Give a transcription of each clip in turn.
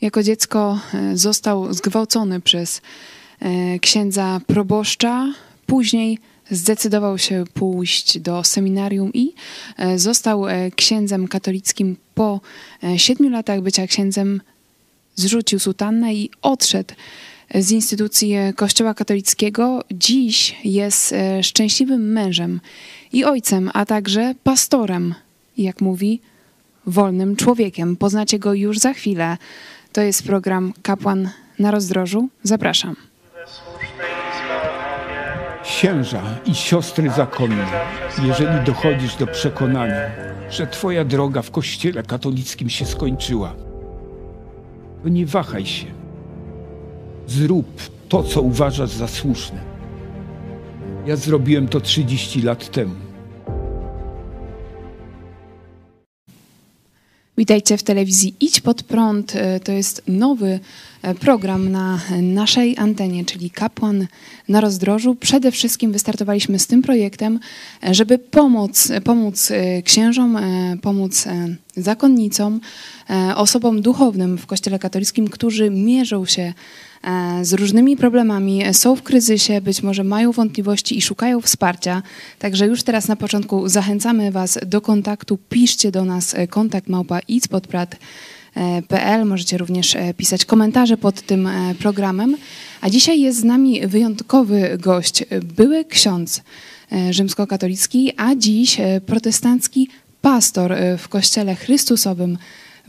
Jako dziecko e, został zgwałcony przez e, księdza proboszcza. Później zdecydował się pójść do seminarium i e, został księdzem katolickim. Po siedmiu latach bycia księdzem zrzucił sutannę i odszedł z instytucji Kościoła katolickiego. Dziś jest szczęśliwym mężem i ojcem, a także pastorem, jak mówi, wolnym człowiekiem. Poznacie go już za chwilę. To jest program Kapłan na rozdrożu. Zapraszam. Księża i siostry zakonne, jeżeli dochodzisz do przekonania, że Twoja droga w Kościele katolickim się skończyła, to nie wahaj się. Zrób to, co uważasz za słuszne. Ja zrobiłem to 30 lat temu. Witajcie w telewizji Idź Pod Prąd. E, to jest nowy e, program na naszej antenie, czyli Kapłan na rozdrożu. Przede wszystkim wystartowaliśmy z tym projektem, e, żeby pomóc, pomóc księżom, pomóc zakonnicom, osobom duchownym w Kościele katolickim, którzy mierzą się z różnymi problemami, są w kryzysie, być może mają wątpliwości i szukają wsparcia. Także już teraz na początku zachęcamy Was do kontaktu. Piszcie do nas e, kontakt małpa. Możecie również e, pisać komentarze pod tym programem. A dzisiaj jest z nami wyjątkowy gość, były ksiądz rzymskokatolicki, a dziś protestancki pastor w Kościele Chrystusowym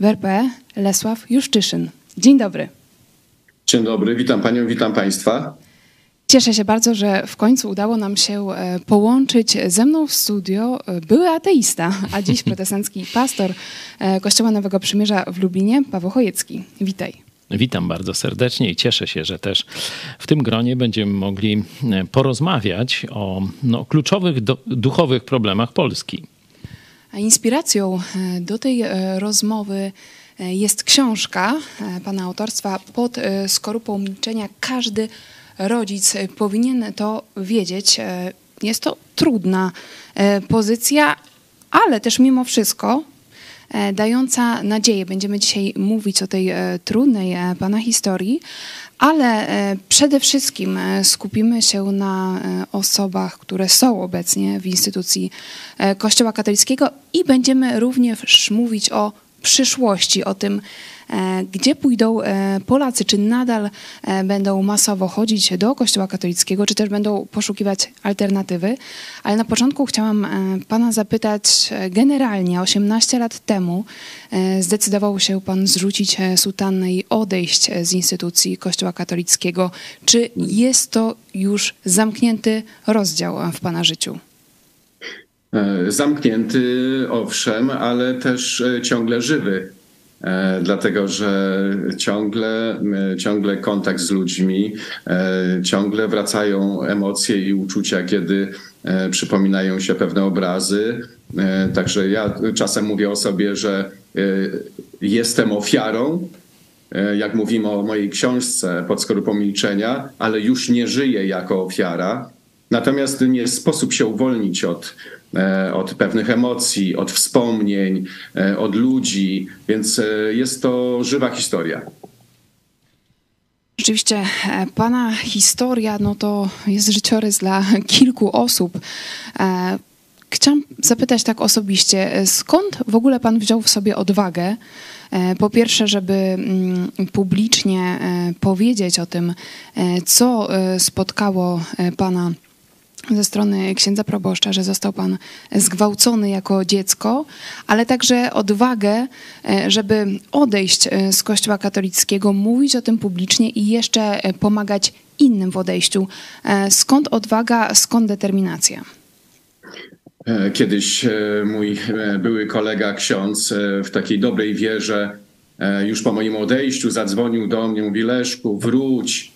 w RP, Lesław Juszczyszyn. Dzień dobry. Dzień dobry, witam panią, witam państwa. Cieszę się bardzo, że w końcu udało nam się e, połączyć ze mną w studio e, były ateista, a dziś protestancki pastor e, Kościoła Nowego Przymierza w Lublinie, Paweł Chojecki. Witaj. Witam bardzo serdecznie i cieszę się, że też w tym gronie będziemy mogli porozmawiać o no, kluczowych do, duchowych problemach Polski. A inspiracją do tej rozmowy jest książka e, pana autorstwa pod e, skorupą milczenia. Każdy rodzic powinien to wiedzieć. E, jest to trudna pozycja, ale też mimo wszystko dająca nadzieję. Będziemy dzisiaj mówić o tej trudnej pana historii, ale przede wszystkim skupimy się na osobach, które są obecnie w instytucji Kościoła katolickiego i będziemy również mówić o przyszłości, o tym, e, gdzie pójdą e, Polacy, czy nadal e, będą masowo chodzić do Kościoła katolickiego, czy też będą poszukiwać alternatywy. Ale na początku chciałam Pana zapytać, generalnie 18 lat temu zdecydował się Pan zrzucić sutannę i odejść z instytucji Kościoła katolickiego. Czy jest to już zamknięty rozdział w Pana życiu? E, zamknięty, owszem, ale też e, ciągle żywy. E, dlatego, że ciągle, ciągle kontakt z ludźmi, ciągle wracają emocje i uczucia, kiedy przypominają się pewne obrazy. Także ja czasem mówię o sobie, że jestem ofiarą, jak mówimy o mojej książce pod skorupą milczenia, ale już nie żyję jako ofiara. Natomiast nie sposób się uwolnić od, E, od pewnych emocji, od wspomnień, e, od ludzi, więc e, jest to żywa historia. Rzeczywiście, Pana historia no to jest życiorys dla kilku osób. Chciałam zapytać tak osobiście, skąd w ogóle Pan wziął w sobie odwagę? Po pierwsze, żeby mm, publicznie powiedzieć o tym, co spotkało Pana ze strony księdza proboszcza, że został pan zgwałcony jako dziecko, ale także odwagę, e, żeby odejść e, z Kościoła katolickiego, mówić o tym publicznie i jeszcze e, pomagać innym w odejściu. Skąd odwaga, skąd determinacja? Kiedyś mój były kolega ksiądz w takiej dobrej wierze już po moim odejściu zadzwonił do mnie, mówi Leszku, wróć,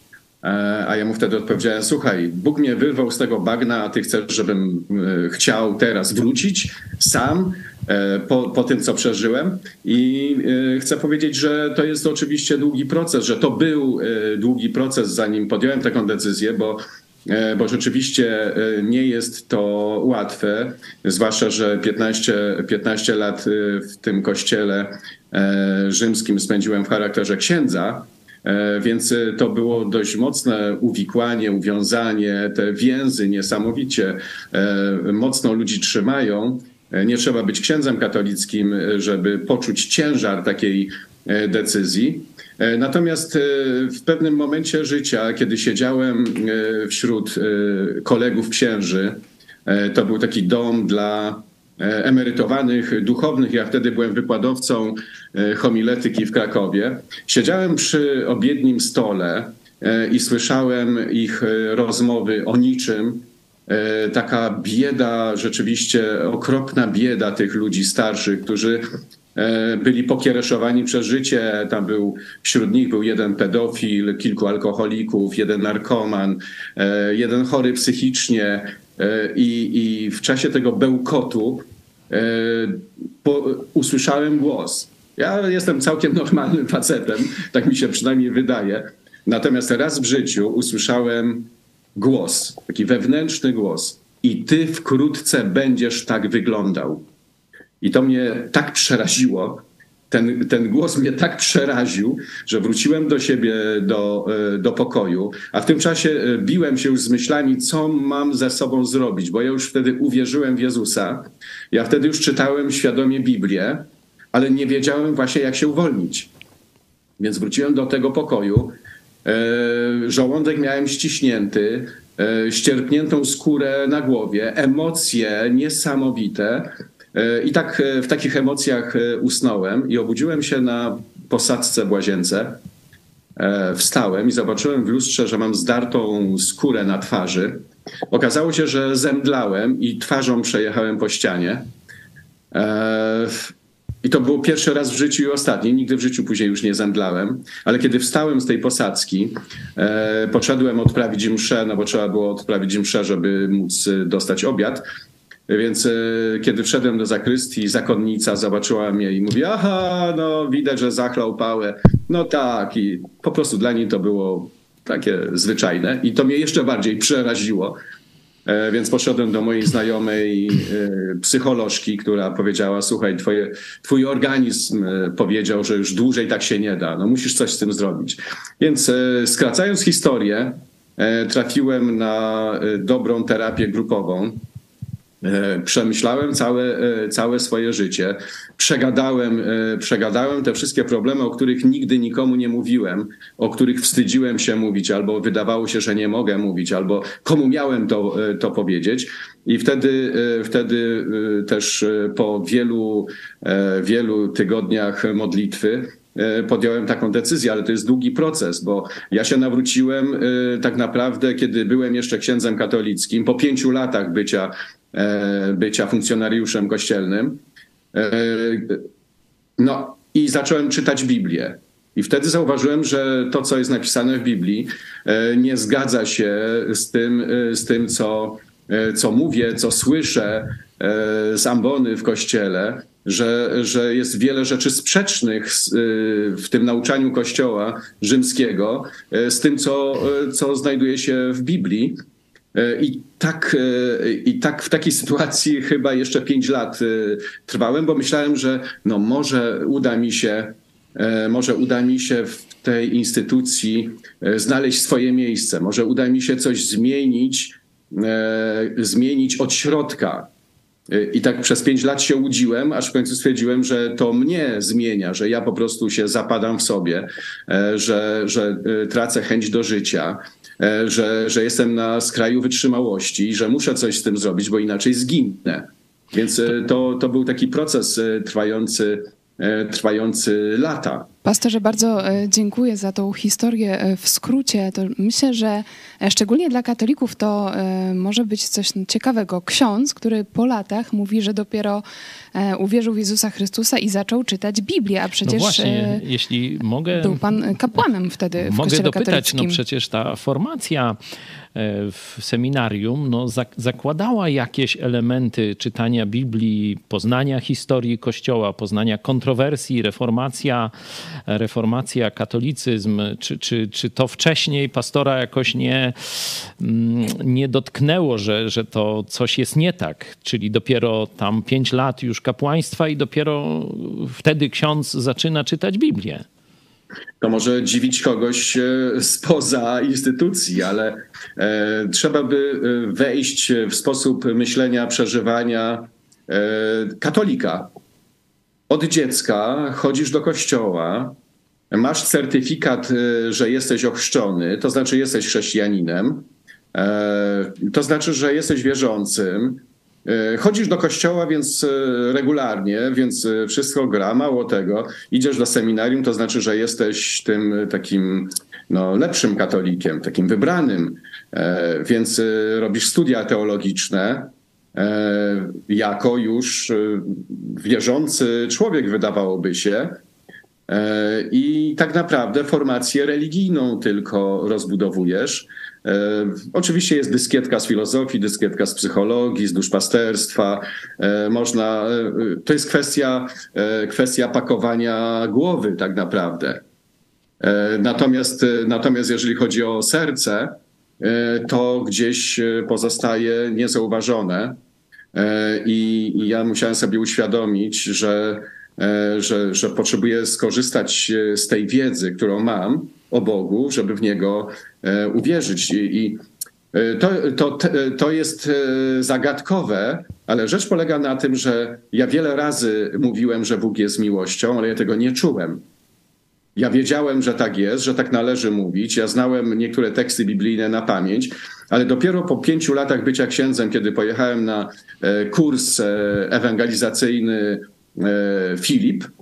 a ja mu wtedy odpowiedziałem: Słuchaj, Bóg mnie wyrwał z tego bagna, a ty chcesz, żebym e, chciał teraz wrócić sam e, po, po tym, co przeżyłem. I chcę powiedzieć, że to jest oczywiście długi proces, że to był długi proces, zanim podjąłem taką decyzję, bo bo rzeczywiście nie jest to łatwe, zwłaszcza, że 15, 15 lat w tym kościele rzymskim spędziłem w charakterze księdza, więc to było dość mocne uwikłanie, uwiązanie, te więzy niesamowicie mocno ludzi trzymają. Nie trzeba być księdzem katolickim, żeby poczuć ciężar takiej decyzji. E, natomiast e, w pewnym momencie życia, kiedy siedziałem e, wśród kolegów księży, to był taki dom dla emerytowanych duchownych. Ja wtedy byłem wykładowcą homiletyki w Krakowie. Siedziałem przy obiednim stole i słyszałem ich rozmowy o niczym. Taka bieda, rzeczywiście okropna bieda tych ludzi starszych, którzy E, byli pokiereszowani przez życie. Tam był, wśród nich był jeden pedofil, kilku alkoholików, jeden narkoman, e, jeden chory psychicznie. E, I, i w czasie tego bełkotu po, usłyszałem głos. Ja jestem całkiem normalnym facetem, tak mi się przynajmniej wydaje. Natomiast raz w życiu usłyszałem głos, taki wewnętrzny głos. I ty wkrótce będziesz tak wyglądał. I to mnie tak przeraziło, ten, ten głos mnie tak przeraził, że wróciłem do siebie, do, e, do pokoju, a w tym czasie e, biłem się już z myślami, co mam ze sobą zrobić, bo ja już wtedy uwierzyłem w Jezusa. Ja wtedy już czytałem świadomie Biblię, ale nie wiedziałem właśnie, jak się uwolnić. Więc wróciłem do tego pokoju. E, żołądek miałem ściśnięty, ścierpniętą skórę na głowie, emocje niesamowite. E, I tak e, w takich emocjach e, usnąłem i obudziłem się na posadzce w łazience. Wstałem i zobaczyłem w lustrze, że mam zdartą skórę na twarzy. Okazało się, że zemdlałem i twarzą przejechałem po ścianie. I to był pierwszy raz w życiu i ostatni. Nigdy w życiu później już nie zemdlałem. Ale kiedy wstałem z tej posadzki, poszedłem odprawić mszę, no bo trzeba było odprawić mszę, żeby móc dostać obiad. Więc e, kiedy wszedłem do zakrystii, zakonnica zobaczyła mnie i mówi, aha, no widać, że zachlał pałę. No tak i po prostu dla niej to było takie zwyczajne i to mnie jeszcze bardziej przeraziło. E, więc poszedłem do mojej znajomej e, psycholożki, która powiedziała: Słuchaj, twoje, twój organizm powiedział, że już dłużej tak się nie da, no musisz coś z tym zrobić. Więc skracając historię, trafiłem na dobrą terapię grupową. E, przemyślałem całe, e, całe swoje życie, przegadałem, e, przegadałem te wszystkie problemy, o których nigdy nikomu nie mówiłem, o których wstydziłem się mówić, albo wydawało się, że nie mogę mówić, albo komu miałem to, to powiedzieć. I wtedy, wtedy też po wielu, wielu tygodniach modlitwy, podjąłem taką decyzję, ale to jest długi proces, bo ja się nawróciłem tak naprawdę, kiedy byłem jeszcze księdzem katolickim, po pięciu latach bycia E, bycia funkcjonariuszem kościelnym. E, no i zacząłem czytać Biblię. I wtedy zauważyłem, że to, co jest napisane w Biblii, e, nie zgadza się z tym, z tym co, co mówię, co słyszę z ambony w kościele, że, że jest wiele rzeczy sprzecznych w tym nauczaniu kościoła rzymskiego z tym, co, co znajduje się w Biblii. I tak, I tak w takiej sytuacji chyba jeszcze pięć lat trwałem, bo myślałem, że no może uda mi się, może uda mi się w tej instytucji znaleźć swoje miejsce, może uda mi się coś zmienić, zmienić od środka. I tak przez pięć lat się łudziłem, aż w końcu stwierdziłem, że to mnie zmienia, że ja po prostu się zapadam w sobie, że, że tracę chęć do życia, E, że, że jestem na skraju wytrzymałości że muszę coś z tym zrobić, bo inaczej zginę. Więc e, to, to był taki proces e, trwający, trwający lata. Pastorze, bardzo dziękuję za tą historię w skrócie. To myślę, że szczególnie dla katolików to może być coś ciekawego. Ksiądz, który po latach mówi, że dopiero uwierzył w Jezusa Chrystusa i zaczął czytać Biblię, a przecież no właśnie, jeśli mogę, był pan kapłanem wtedy w Mogę dopytać, no katolickim. no przecież ta formacja w seminarium no, zakładała jakieś elementy czytania Biblii, poznania historii Kościoła, poznania kontrowersji, reformacja reformacja, katolicyzm, czy, czy, czy to wcześniej pastora jakoś nie, mm, nie dotknęło, że, że to coś jest nie tak, czyli dopiero tam pięć lat już kapłaństwa i dopiero wtedy ksiądz zaczyna czytać Biblię. To może dziwić kogoś e, spoza instytucji, ale e, trzeba by e, wejść w sposób myślenia, przeżywania e, katolika. Od dziecka chodzisz do kościoła, masz certyfikat, e, że jesteś ochrzczony, to znaczy jesteś chrześcijaninem, e, to znaczy, że jesteś wierzącym, E, chodzisz do kościoła, więc e, regularnie, więc e, wszystko gra. Mało tego, idziesz do seminarium, to znaczy, że jesteś tym takim no, lepszym katolikiem, takim wybranym, więc robisz studia teologiczne jako już wierzący człowiek, wydawałoby się. I tak naprawdę formację religijną tylko rozbudowujesz. E, oczywiście jest dyskietka z filozofii, dyskietka z psychologii, z duszpasterstwa. E, można, e, to jest kwestia, kwestia pakowania głowy tak naprawdę. Natomiast, natomiast jeżeli chodzi o serce, to gdzieś pozostaje niezauważone. I, ja musiałem sobie uświadomić, że, że, że potrzebuję skorzystać z tej wiedzy, którą mam o Bogu, żeby w niego uwierzyć. I e, to, to, to jest e, zagadkowe, ale rzecz polega na tym, że ja wiele razy mówiłem, że Bóg jest miłością, ale ja tego nie czułem. Ja wiedziałem, że tak jest, że tak należy mówić. Ja znałem niektóre teksty biblijne na pamięć, ale dopiero po pięciu latach bycia księdzem, kiedy pojechałem na kurs ewangelizacyjny Filip, E,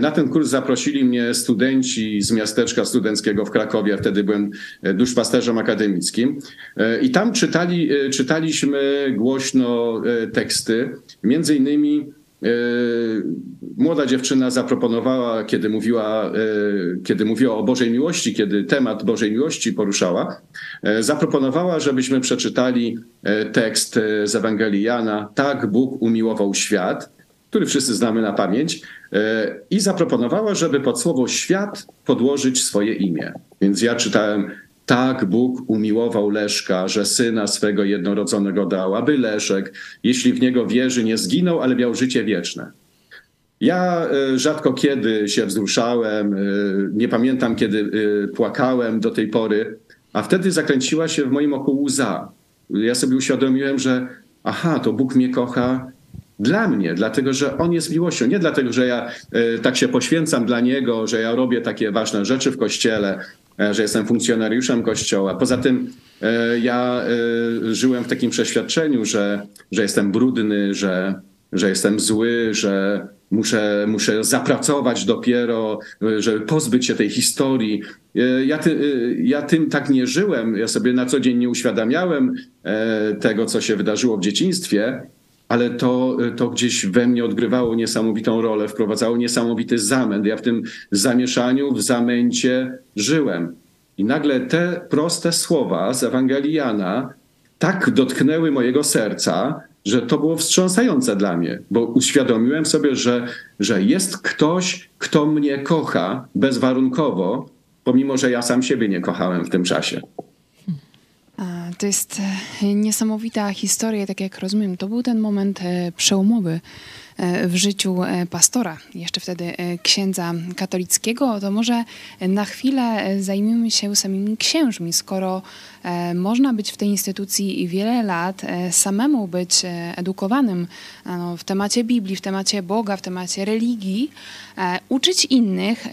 na ten kurs zaprosili mnie studenci z miasteczka studenckiego w Krakowie, wtedy byłem e, duszpasterzem akademickim. E, I tam czytali, czytaliśmy głośno teksty, między innymi młoda dziewczyna zaproponowała, kiedy mówiła, kiedy mówiła o Bożej miłości, kiedy temat Bożej miłości poruszała, zaproponowała, żebyśmy przeczytali tekst z Ewangelii Jana. Tak Bóg umiłował świat, który wszyscy znamy na pamięć, e, i zaproponowała, żeby pod słowo świat podłożyć swoje imię. Więc ja czytałem, tak Bóg umiłował Leszka, że syna swego jednorodzonego dał, aby Leszek, jeśli w niego wierzy, nie zginął, ale miał życie wieczne. Ja e, rzadko kiedy się wzruszałem, e, nie pamiętam kiedy płakałem do tej pory, a wtedy zakręciła się w moim oku łza. Ja sobie uświadomiłem, że aha, to Bóg mnie kocha dla mnie, dlatego że On jest miłością. Nie dlatego, że ja e, tak się poświęcam dla Niego, że ja robię takie ważne rzeczy w kościele, e, że jestem funkcjonariuszem kościoła. Poza tym e, ja żyłem w takim przeświadczeniu, że, że jestem brudny, że, że jestem zły, że muszę, muszę zapracować dopiero, żeby pozbyć się tej historii. Ja, ty, ja tym tak nie żyłem. Ja sobie na co dzień nie uświadamiałem tego, co się wydarzyło w dzieciństwie ale to, to gdzieś we mnie odgrywało niesamowitą rolę, wprowadzało niesamowity zamęt. Ja w tym zamieszaniu, w zamęcie żyłem. I nagle te proste słowa z Ewangelii Jana tak dotknęły mojego serca, że to było wstrząsające dla mnie, bo uświadomiłem sobie, że, że jest ktoś, kto mnie kocha bezwarunkowo, pomimo że ja sam siebie nie kochałem w tym czasie. To jest e, niesamowita historia, tak jak rozumiem. To był ten moment e, przełomowy w życiu e, pastora, jeszcze wtedy e, księdza katolickiego, to może na chwilę zajmiemy się samymi księżmi, skoro można być w tej instytucji wiele lat, samemu być edukowanym w temacie Biblii, w temacie Boga, w temacie religii, uczyć innych,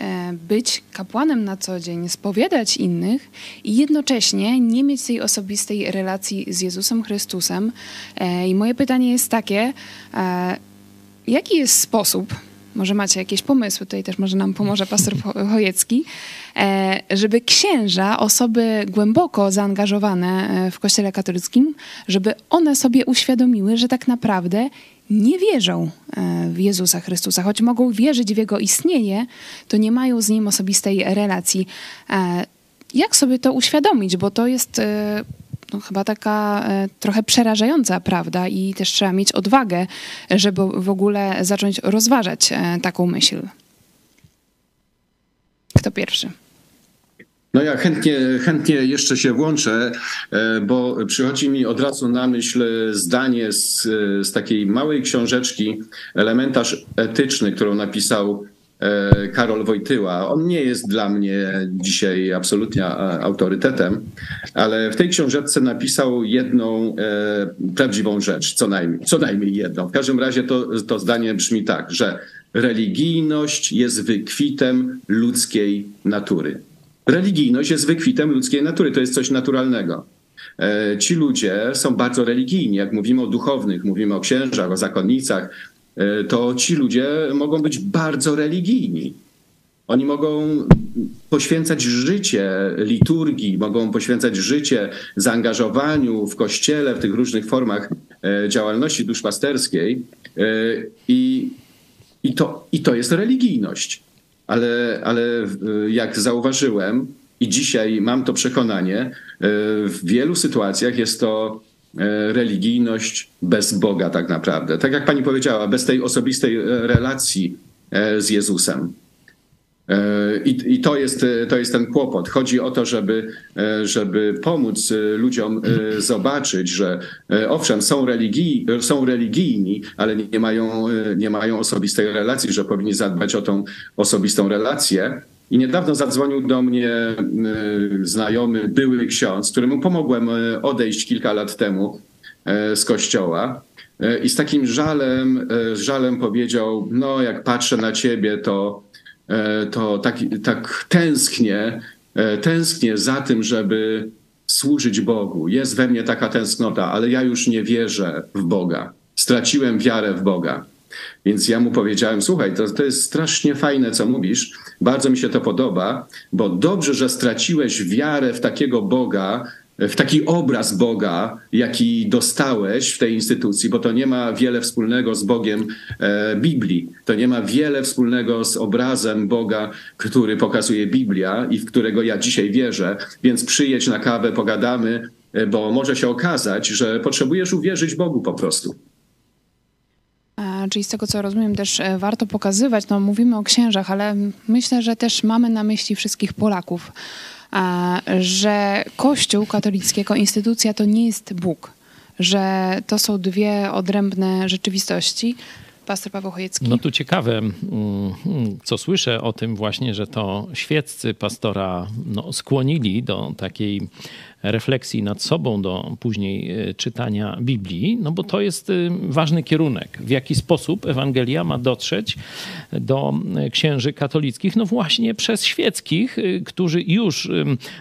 być kapłanem na co dzień, spowiadać innych i jednocześnie nie mieć tej osobistej relacji z Jezusem Chrystusem. I moje pytanie jest takie, Jaki jest sposób, może macie jakieś pomysły, tutaj też może nam pomoże pastor Chojecki, e, żeby księża, osoby głęboko zaangażowane e, w Kościele katolickim, żeby one sobie uświadomiły, że tak naprawdę nie wierzą e, w Jezusa Chrystusa. Choć mogą wierzyć w Jego istnienie, to nie mają z Nim osobistej relacji. Jak sobie to uświadomić? Bo to jest no, chyba taka e, trochę przerażająca prawda i też trzeba mieć odwagę, żeby w ogóle zacząć rozważać e, taką myśl. Kto pierwszy? No ja chętnie, chętnie jeszcze się włączę, e, bo przychodzi mi od razu na myśl zdanie z, z takiej małej książeczki Elementarz etyczny, którą napisał Karol Wojtyła. On nie jest dla mnie dzisiaj absolutnie autorytetem, ale w tej książeczce napisał jedną e, prawdziwą rzecz, co najmniej, co najmniej jedną. W każdym razie to, to zdanie brzmi tak, że religijność jest wykwitem ludzkiej natury religijność jest wykwitem ludzkiej natury, to jest coś naturalnego. E, ci ludzie są bardzo religijni, jak mówimy o duchownych, mówimy o księżach, o zakonnicach, e, to ci ludzie mogą być bardzo religijni. Oni mogą poświęcać życie liturgii, mogą poświęcać życie zaangażowaniu w kościele, w tych różnych formach e, działalności duszpasterskiej i, i, to, i to jest religijność ale, ale jak zauważyłem i dzisiaj mam to przekonanie, e, w wielu sytuacjach jest to e, religijność bez Boga tak naprawdę. Tak jak pani powiedziała, bez tej osobistej e, relacji z Jezusem. E, I, I, to, jest, to jest ten kłopot. Chodzi o to, żeby, e, żeby pomóc e, ludziom zobaczyć, że owszem, są, religii, są religijni, ale nie mają, nie mają osobistej relacji, że powinni zadbać o tą osobistą relację. I niedawno zadzwonił do mnie znajomy, były ksiądz, któremu pomogłem odejść kilka lat temu z kościoła. I z takim żalem, żalem powiedział: No, jak patrzę na ciebie, to to tak, tak tęsknię, tęsknię za tym, żeby służyć Bogu. Jest we mnie taka tęsknota, ale ja już nie wierzę w Boga. Straciłem wiarę w Boga. Więc ja mu powiedziałem: Słuchaj, to, to jest strasznie fajne, co mówisz. Bardzo mi się to podoba, bo dobrze, że straciłeś wiarę w takiego Boga, w taki obraz Boga, jaki dostałeś w tej instytucji, bo to nie ma wiele wspólnego z Bogiem e, Biblii. To nie ma wiele wspólnego z obrazem Boga, który pokazuje Biblia i w którego ja dzisiaj wierzę. Więc przyjedź na kawę, pogadamy, e, bo może się okazać, że potrzebujesz uwierzyć Bogu po prostu. A, czyli z tego, co rozumiem, też e, warto pokazywać, no mówimy o księżach, ale myślę, że też mamy na myśli wszystkich Polaków że Kościół katolicki jako instytucja to nie jest Bóg, że to są dwie odrębne rzeczywistości. Pastor Paweł Chojecki. No tu ciekawe, mm, co słyszę o tym właśnie, że to świeccy pastora no, skłonili do takiej refleksji nad sobą do później e, czytania Biblii, no bo to jest e, ważny kierunek, w jaki sposób Ewangelia ma dotrzeć do e, księży katolickich, no właśnie przez świeckich, którzy już,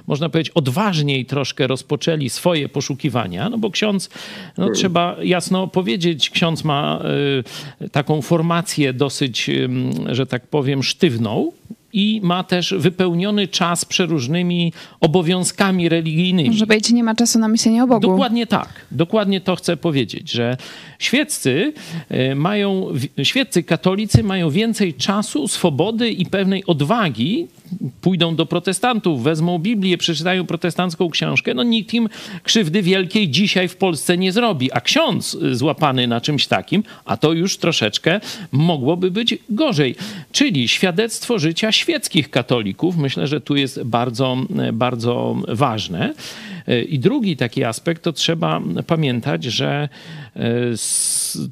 można powiedzieć, odważniej troszkę rozpoczęli swoje poszukiwania, no bo ksiądz, no trzeba jasno powiedzieć, ksiądz ma taką formację dosyć, że tak powiem, sztywną, i ma też wypełniony czas przeróżnymi obowiązkami religijnymi. Może być, nie ma czasu na myślenie o Bogu. Dokładnie tak. Dokładnie to chcę powiedzieć, że świeccy e, mają, świeccy katolicy mają więcej czasu, swobody i pewnej odwagi pójdą do protestantów, wezmą Biblię, przeczytają protestancką książkę, no nikt im krzywdy wielkiej dzisiaj w Polsce nie zrobi. A ksiądz y, złapany na czymś takim, a to już troszeczkę mogłoby być gorzej. Czyli świadectwo życia świeckich katolików, myślę, że tu jest bardzo, bardzo ważne. I drugi taki aspekt to trzeba pamiętać, że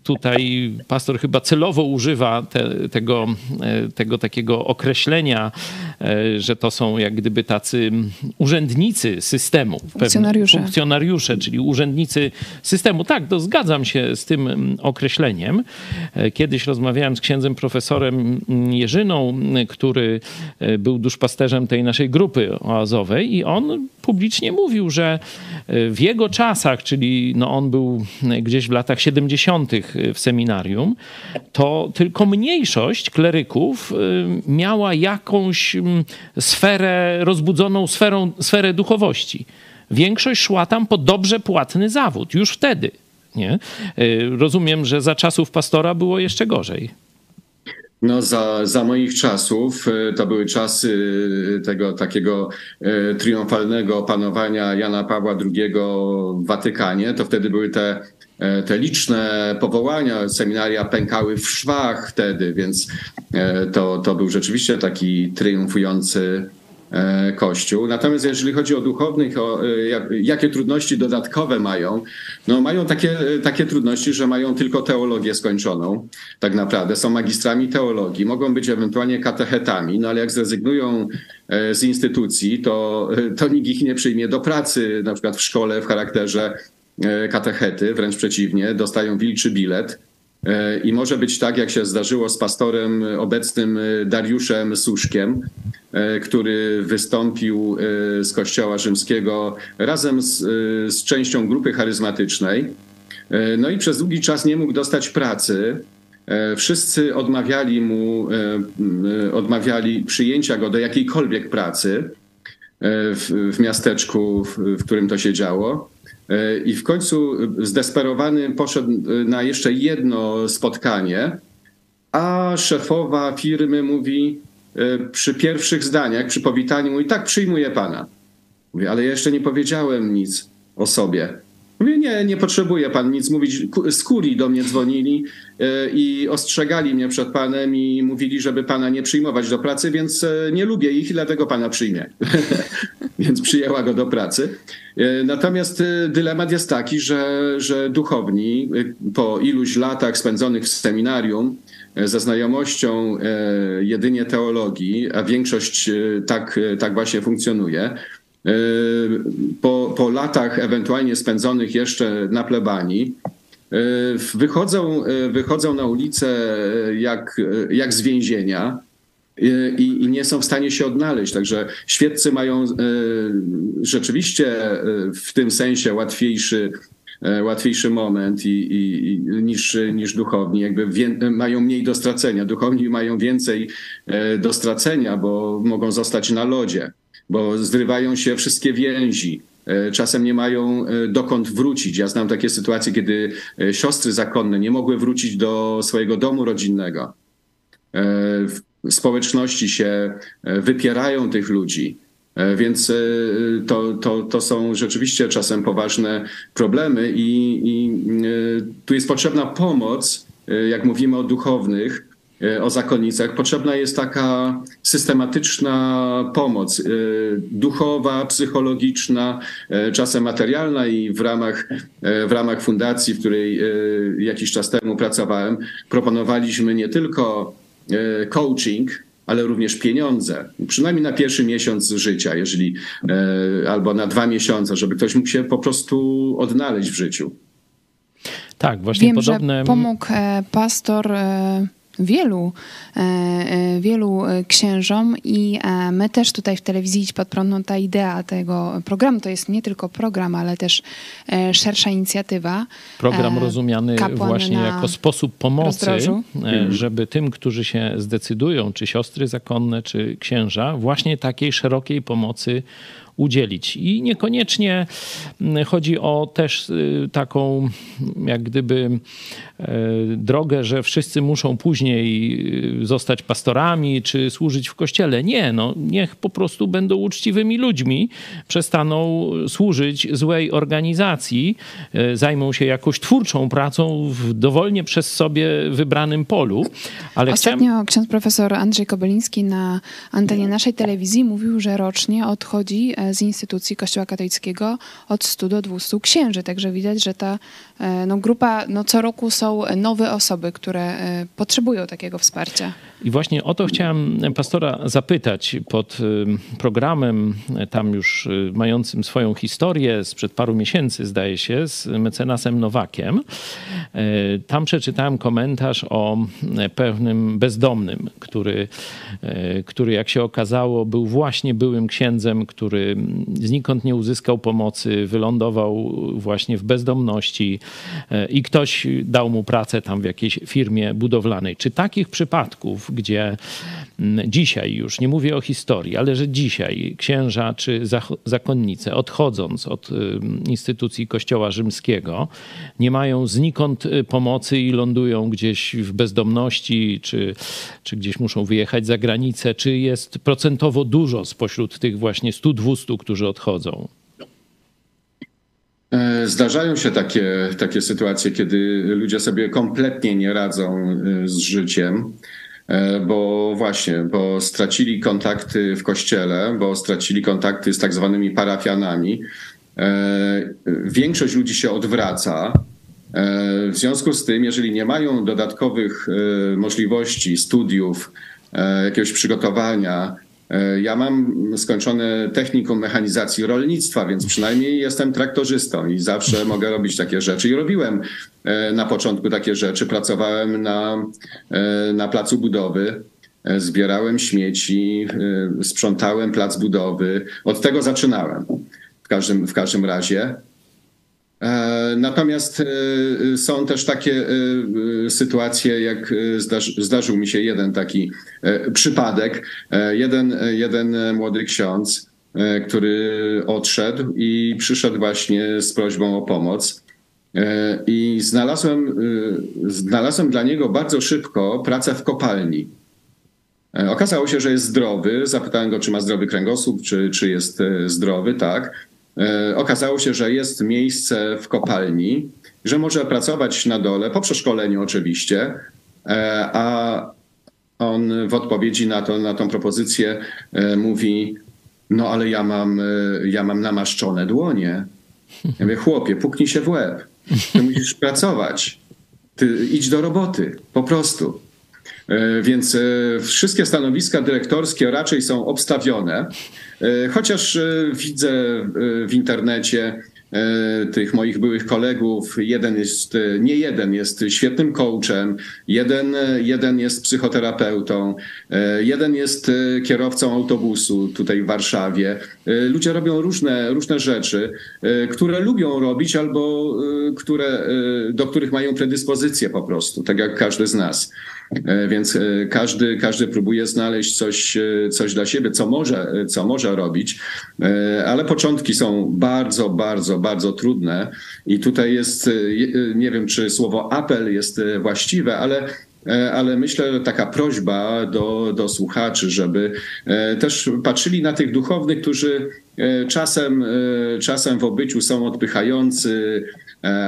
tutaj pastor chyba celowo używa te, tego, tego takiego określenia E, że to są jak gdyby tacy urzędnicy systemu. Funkcjonariusze. Funkcjonariusze, czyli urzędnicy systemu. Tak, to zgadzam się z tym mm, określeniem. E, kiedyś rozmawiałem z księdzem profesorem Jerzyną, który e, był duszpasterzem tej naszej grupy oazowej i on publicznie mówił, że w jego czasach, czyli no on był gdzieś w latach 70. w seminarium, to tylko mniejszość kleryków miała jakąś sferę, rozbudzoną sferą, sferę duchowości. Większość szła tam po dobrze płatny zawód, już wtedy. Nie? E, rozumiem, że za czasów pastora było jeszcze gorzej. No, za, za moich czasów e, to były czasy tego takiego triumfalnego panowania Jana Pawła II w Watykanie. To wtedy były te te liczne powołania, seminaria pękały w szwach wtedy, więc to, to był rzeczywiście taki triumfujący E, Kościół. Natomiast jeżeli chodzi o duchownych, o e, jakie trudności dodatkowe mają, no mają takie, e, takie trudności, że mają tylko teologię skończoną, tak naprawdę. Są magistrami teologii, mogą być ewentualnie katechetami, no ale jak zrezygnują z instytucji, to, to nikt ich nie przyjmie do pracy, na przykład w szkole w charakterze katechety, wręcz przeciwnie, dostają wilczy bilet E, I może być tak, jak się zdarzyło z pastorem obecnym e, Dariuszem Suszkiem, e, który wystąpił z Kościoła Rzymskiego razem z, z częścią grupy charyzmatycznej. No i przez długi czas nie mógł dostać pracy. Wszyscy odmawiali mu, odmawiali przyjęcia go do jakiejkolwiek pracy w, w miasteczku, w, w którym to się działo. E, I w końcu zdesperowany poszedł e, na jeszcze jedno spotkanie, a szefowa firmy mówi e, przy pierwszych zdaniach, przy powitaniu, mówi, tak, przyjmuję pana. Mówi, ale ja jeszcze nie powiedziałem nic o sobie. Mówię, nie, nie potrzebuje pan nic mówić. Z kurii do mnie dzwonili i ostrzegali mnie przed panem i mówili, żeby pana nie przyjmować do pracy, więc nie lubię ich i dlatego pana przyjmie. więc przyjęła go do pracy. E, natomiast e, dylemat jest taki, że, że duchowni e, po iluś latach spędzonych w seminarium, ze znajomością jedynie teologii, a większość tak, tak właśnie funkcjonuje, po, po latach ewentualnie spędzonych jeszcze na plebanii, wychodzą, wychodzą na ulicę jak, jak z więzienia, i, i, nie są w stanie się odnaleźć. Także świeccy mają rzeczywiście w tym sensie łatwiejszy, łatwiejszy moment i, i, niż, niż duchowni. Jakby wie, mają mniej do stracenia. Duchowni mają więcej do stracenia, bo mogą zostać na lodzie, bo zrywają się wszystkie więzi. Czasem nie mają dokąd wrócić. Ja znam takie sytuacje, kiedy siostry zakonne nie mogły wrócić do swojego domu rodzinnego społeczności się e, wypierają tych ludzi. E, więc e, to, to, to są rzeczywiście czasem poważne problemy, i, i tu jest potrzebna pomoc, jak mówimy o duchownych, o zakonnicach, potrzebna jest taka systematyczna pomoc duchowa, psychologiczna, czasem materialna i w ramach, w ramach fundacji, w której jakiś czas temu pracowałem, proponowaliśmy nie tylko E, coaching, ale również pieniądze, przynajmniej na pierwszy miesiąc życia, jeżeli e, albo na dwa miesiące, żeby ktoś mógł się po prostu odnaleźć w życiu. Tak, właśnie Wiem, podobne. Że pomógł e, pastor wielu, e, e, wielu e, księżom i my też tutaj w telewizji Idź Pod Prąd, no ta idea tego programu to jest nie tylko program, ale też szersza inicjatywa. Program rozumiany właśnie jako sposób pomocy, mhm. żeby tym, którzy się zdecydują, czy siostry zakonne, czy księża, właśnie takiej szerokiej pomocy udzielić. I niekoniecznie mm, chodzi o też y, taką, jak gdyby, e, drogę, że wszyscy muszą później y, zostać pastorami czy służyć w kościele. Nie, no, niech po prostu będą uczciwymi ludźmi, przestaną służyć złej organizacji, zajmą się jakąś twórczą pracą w dowolnie przez sobie wybranym polu. Ale Ostatnio chciałem... ksiądz profesor Andrzej Kobeliński na antenie naszej telewizji mówił, że rocznie odchodzi e, z instytucji Kościoła katolickiego od 100 do 200 księży. Także widać, że ta e, no, grupa, no, co roku są nowe osoby, które e, potrzebują takiego wsparcia. I właśnie o to chciałem pastora zapytać pod e, programem, tam już mającym swoją historię sprzed paru miesięcy, zdaje się, z mecenasem Nowakiem. Tam przeczytałem komentarz o pewnym bezdomnym, który, który jak się okazało, był właśnie byłym księdzem, który znikąd nie uzyskał pomocy, wylądował właśnie w bezdomności i ktoś dał mu pracę tam w jakiejś firmie budowlanej. Czy takich przypadków, gdzie mm, dzisiaj już, nie mówię o historii, ale że dzisiaj księża czy zakonnice odchodząc od y, instytucji Kościoła Rzymskiego nie mają znikąd y, pomocy i lądują gdzieś w bezdomności, czy, czy gdzieś muszą wyjechać za granicę, czy jest procentowo dużo spośród tych właśnie 100-200, którzy odchodzą? E, Zdarzają się takie, takie sytuacje, kiedy ludzie sobie kompletnie nie radzą z życiem, bo właśnie, bo stracili kontakty w kościele, bo stracili kontakty z tak zwanymi parafianami. Większość ludzi się odwraca, w związku z tym, jeżeli nie mają dodatkowych możliwości studiów, jakiegoś przygotowania, ja mam skończone technikum mechanizacji rolnictwa, więc przynajmniej jestem traktorzystą i zawsze mogę robić takie rzeczy. I robiłem na początku takie rzeczy. Pracowałem na, na placu budowy, zbierałem śmieci, sprzątałem plac budowy. Od tego zaczynałem w każdym, w każdym razie. Natomiast są też takie sytuacje, jak zdarzył mi się jeden taki przypadek. Jeden, jeden młody ksiądz, który odszedł i przyszedł właśnie z prośbą o pomoc. I znalazłem, znalazłem dla niego bardzo szybko pracę w kopalni. Okazało się, że jest zdrowy. Zapytałem go, czy ma zdrowy kręgosłup, czy, czy jest zdrowy, tak. Okazało się, że jest miejsce w kopalni, że może pracować na dole, po przeszkoleniu oczywiście, a on w odpowiedzi na, to, na tą propozycję mówi, no ale ja mam, ja mam namaszczone dłonie. Ja mówię, chłopie, puknij się w łeb. Ty musisz pracować. Ty idź do roboty, po prostu. Więc wszystkie stanowiska dyrektorskie raczej są obstawione, chociaż widzę w internecie tych moich byłych kolegów, jeden jest, nie jeden jest świetnym coachem, jeden, jeden jest psychoterapeutą, jeden jest kierowcą autobusu tutaj w Warszawie. Ludzie robią różne, różne rzeczy, które lubią robić albo które, do których mają predyspozycje po prostu, tak jak każdy z nas. Więc każdy, każdy próbuje znaleźć coś, coś dla siebie, co może, co może robić, ale początki są bardzo, bardzo, bardzo trudne. I tutaj jest, nie wiem, czy słowo apel jest właściwe, ale ale myślę, że taka prośba do, do słuchaczy, żeby też patrzyli na tych duchownych, którzy czasem, czasem w obyciu są odpychający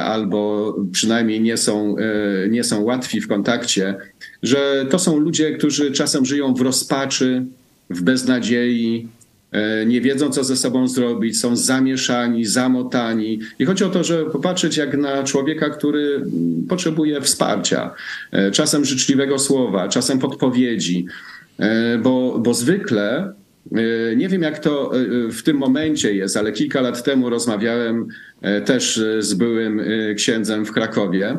albo przynajmniej nie są, nie są łatwi w kontakcie, że to są ludzie, którzy czasem żyją w rozpaczy, w beznadziei, nie wiedzą, co ze sobą zrobić, są zamieszani, zamotani. I chodzi o to, żeby popatrzeć jak na człowieka, który potrzebuje wsparcia, czasem życzliwego słowa, czasem podpowiedzi, bo, bo zwykle. Nie wiem, jak to w tym momencie jest, ale kilka lat temu rozmawiałem też z byłym księdzem w Krakowie,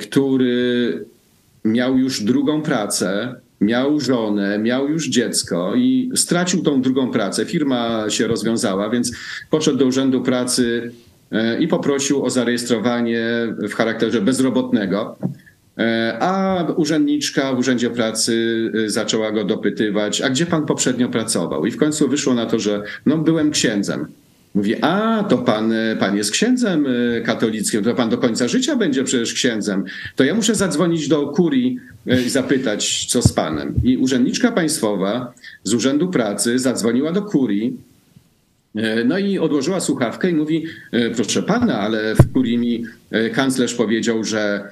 który miał już drugą pracę, miał żonę, miał już dziecko i stracił tą drugą pracę. Firma się rozwiązała, więc poszedł do Urzędu Pracy i poprosił o zarejestrowanie w charakterze bezrobotnego. A urzędniczka w Urzędzie Pracy zaczęła go dopytywać, a gdzie pan poprzednio pracował? I w końcu wyszło na to, że no, byłem księdzem. Mówi, a to pan, pan jest księdzem katolickim, to pan do końca życia będzie przecież księdzem. To ja muszę zadzwonić do kurii i zapytać, co z panem. I urzędniczka państwowa z Urzędu Pracy zadzwoniła do kurii, no i odłożyła słuchawkę i mówi, proszę pana, ale w kurii mi kanclerz powiedział, że,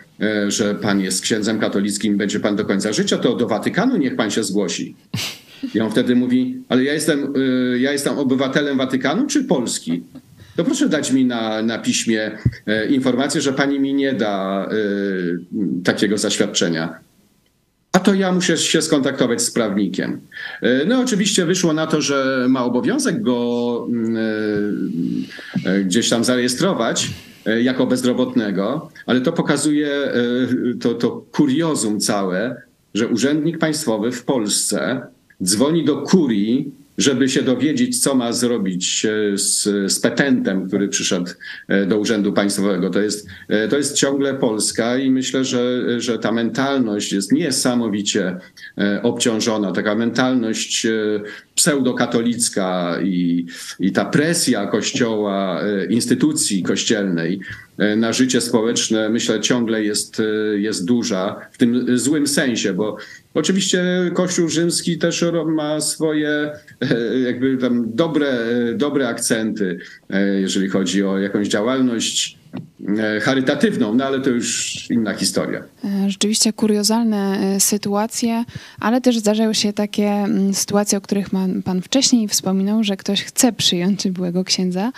że pan jest księdzem katolickim, będzie pan do końca życia, to do Watykanu niech pan się zgłosi. I on wtedy mówi, ale ja jestem, ja jestem obywatelem Watykanu czy Polski? To proszę dać mi na, na piśmie informację, że pani mi nie da takiego zaświadczenia. A to ja muszę się skontaktować z prawnikiem. No oczywiście wyszło na to, że ma obowiązek go gdzieś tam zarejestrować jako bezrobotnego, ale to pokazuje to, to kuriozum całe, że urzędnik państwowy w Polsce dzwoni do kurii, żeby się dowiedzieć, co ma zrobić z, z petentem, który przyszedł do Urzędu Państwowego. To jest, to jest ciągle Polska i myślę, że, że ta mentalność jest niesamowicie obciążona. Taka mentalność pseudokatolicka i, i ta presja kościoła, instytucji kościelnej na życie społeczne, myślę, ciągle jest, jest duża w tym złym sensie, bo Oczywiście Kościół rzymski też ma swoje jakby tam dobre, dobre akcenty, jeżeli chodzi o jakąś działalność E, charytatywną, no ale to już inna historia. E, rzeczywiście kuriozalne e, sytuacje, ale też zdarzają się takie mm, sytuacje, o których pan, wcześniej wspominał, że ktoś chce przyjąć byłego księdza,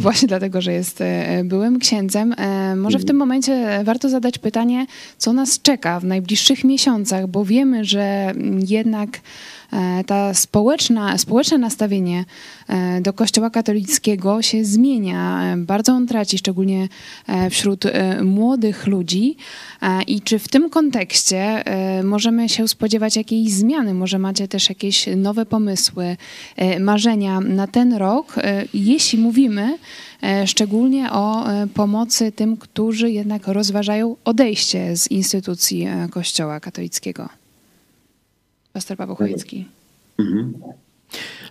właśnie dlatego, że jest byłym księdzem. Może w tym momencie warto zadać pytanie, co nas czeka w najbliższych miesiącach, bo wiemy, że jednak E, ta społeczna, społeczne nastawienie e, do Kościoła katolickiego się zmienia. E, bardzo on traci, szczególnie wśród młodych ludzi. I czy w tym kontekście możemy się spodziewać jakiejś zmiany? Może macie też jakieś nowe pomysły, marzenia na ten rok, jeśli mówimy szczególnie o pomocy tym, którzy jednak rozważają odejście z instytucji Kościoła katolickiego? Pastor Paweł Chojecki. Mhm.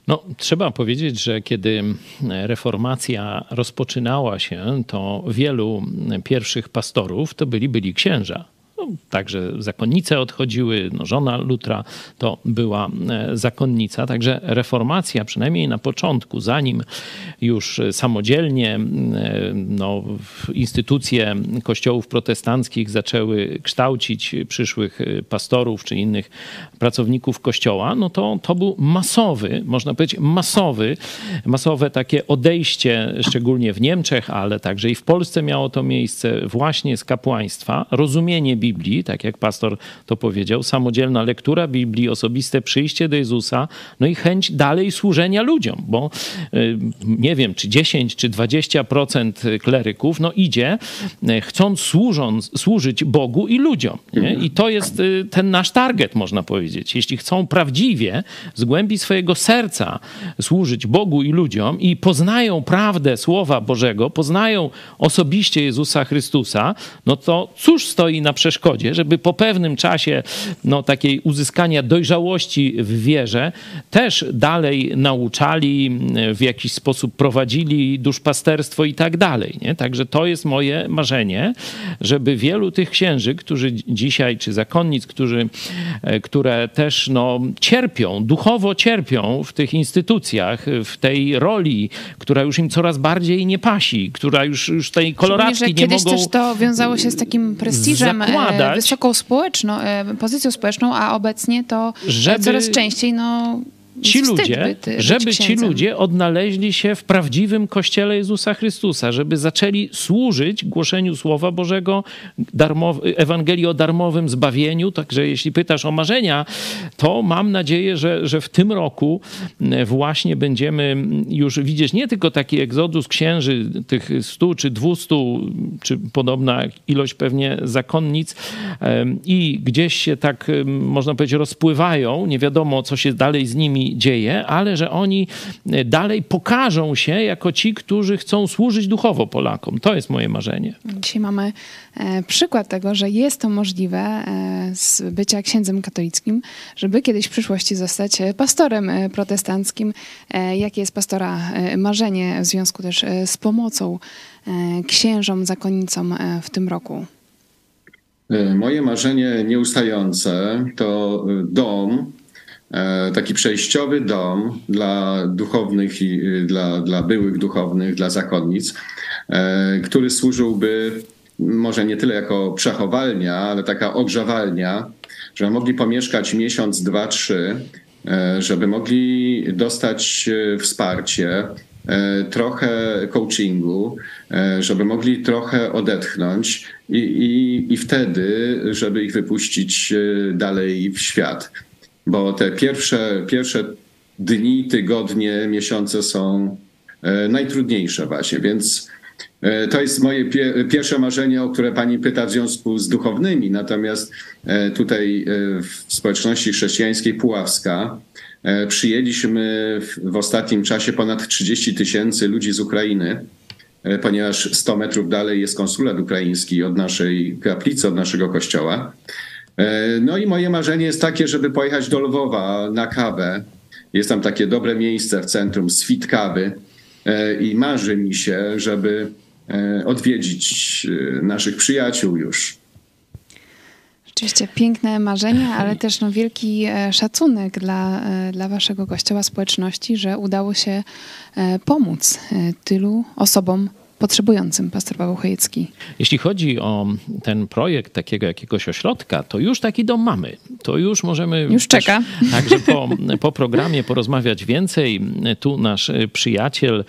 No, trzeba powiedzieć, że kiedy reformacja rozpoczynała się, to wielu pierwszych pastorów to byli byli księża. No, także zakonnice odchodziły, no, żona Lutra to była e, zakonnica, także reformacja, przynajmniej na początku, zanim już samodzielnie e, no, instytucje kościołów protestanckich zaczęły kształcić przyszłych e, pastorów czy innych pracowników kościoła, no to to był masowy, można powiedzieć masowy, masowe takie odejście, szczególnie w Niemczech, ale także i w Polsce miało to miejsce właśnie z kapłaństwa, rozumienie Biblii, tak jak pastor to powiedział, samodzielna lektura Biblii, osobiste przyjście do Jezusa, no i chęć dalej służenia ludziom, bo y, nie wiem, czy 10 czy 20% kleryków, no idzie, y, chcąc służąc, służyć Bogu i ludziom. Nie? I to jest y, ten nasz target, można powiedzieć. Jeśli chcą prawdziwie, z głębi swojego serca służyć Bogu i ludziom i poznają prawdę Słowa Bożego, poznają osobiście Jezusa Chrystusa, no to cóż stoi na przeszkodzie przeszkodzie, żeby po pewnym czasie no, takiej uzyskania dojrzałości w wierze też dalej nauczali, w jakiś sposób prowadzili duszpasterstwo i tak dalej. Nie? Także to jest moje marzenie, żeby wielu tych księży, którzy dzisiaj, czy zakonnic, którzy, e, które też no, cierpią, duchowo cierpią w tych instytucjach, w tej roli, która już im coraz bardziej nie pasi, która już, już tej koloratki nie kiedyś mogą... Kiedyś też to wiązało się z takim prestiżem e, zakładać, wysoką społeczną, e, pozycją społeczną, a obecnie to żeby... coraz częściej no, ci ludzie, żeby ci ludzie odnaleźli się w prawdziwym kościele Jezusa Chrystusa, żeby zaczęli służyć głoszeniu Słowa Bożego, darmowy, Ewangelii o darmowym zbawieniu. Także jeśli pytasz o marzenia, to mam nadzieję, że, że w tym roku właśnie będziemy już widzieć nie tylko taki egzodus księży, tych 100 czy 200, czy podobna ilość pewnie zakonnic i gdzieś się tak, można powiedzieć, rozpływają, nie wiadomo, co się dalej z nimi dzieje, ale że oni e, dalej pokażą się jako ci, którzy chcą służyć duchowo Polakom. To jest moje marzenie. Dzisiaj mamy e, przykład tego, że jest to możliwe e, z bycia księdzem katolickim, żeby kiedyś w przyszłości zostać pastorem protestanckim. Jakie jest pastora marzenie w związku też z pomocą księżom, zakonnicom w tym roku? Moje marzenie nieustające to dom, taki przejściowy dom dla duchownych i y, dla, dla byłych duchownych, dla zakonnic, e, który służyłby może nie tyle jako przechowalnia, ale taka ogrzewalnia, żeby mogli pomieszkać miesiąc, dwa, trzy, e, żeby mogli dostać wsparcie, trochę coachingu, żeby mogli trochę odetchnąć i, i, i wtedy, żeby ich wypuścić dalej w świat bo te pierwsze, pierwsze dni, tygodnie, miesiące są e, najtrudniejsze właśnie, więc e, to jest moje pierwsze marzenie, o które pani pyta w związku z duchownymi. Natomiast e, tutaj w społeczności chrześcijańskiej Puławska przyjęliśmy w ostatnim czasie ponad 30 tysięcy ludzi z Ukrainy, ponieważ 100 metrów dalej jest konsulat ukraiński od naszej kaplicy, od naszego kościoła. E, no i moje marzenie jest takie, żeby pojechać do Lwowa na kawę. Jest tam takie dobre miejsce w centrum, Swit Kawy. E, I marzy mi się, żeby odwiedzić naszych przyjaciół już. Rzeczywiście piękne marzenia, ale też no wielki szacunek dla, dla waszego kościoła, społeczności, że udało się pomóc tylu osobom potrzebującym, pastor Paweł Chojecki. Jeśli chodzi o ten projekt takiego jakiegoś ośrodka, to już taki dom mamy. To już możemy... Już czeka. Także po, po programie porozmawiać więcej. Tu nasz przyjaciel,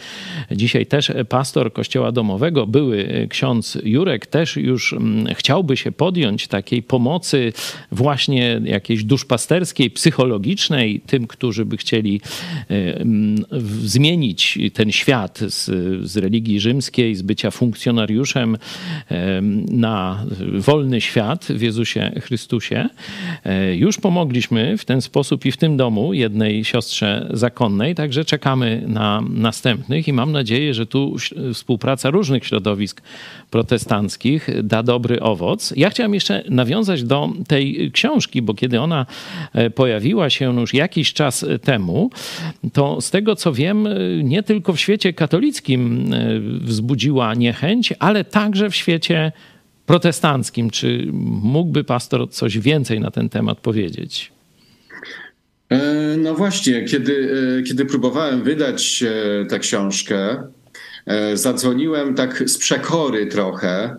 dzisiaj też pastor Kościoła Domowego, były ksiądz Jurek, też już mm, chciałby się podjąć takiej pomocy właśnie jakiejś duszpasterskiej, psychologicznej tym, którzy by chcieli e, mm, zmienić ten świat z, z religii rzymskiej z bycia funkcjonariuszem na wolny świat w Jezusie Chrystusie. E, już pomogliśmy w ten sposób i w tym domu jednej siostrze zakonnej, także czekamy na następnych i mam nadzieję, że tu współpraca różnych środowisk protestanckich da dobry owoc. Ja chciałem jeszcze nawiązać do tej książki, bo kiedy ona e, pojawiła się już jakiś czas temu, to z tego co wiem, e, nie tylko w świecie katolickim wzbudziła wzbudziła niechęć, ale także w świecie protestanckim. Czy mógłby pastor coś więcej na ten temat powiedzieć? E, no właśnie, kiedy, e, kiedy próbowałem wydać e, tę książkę, zadzwoniłem tak z przekory trochę.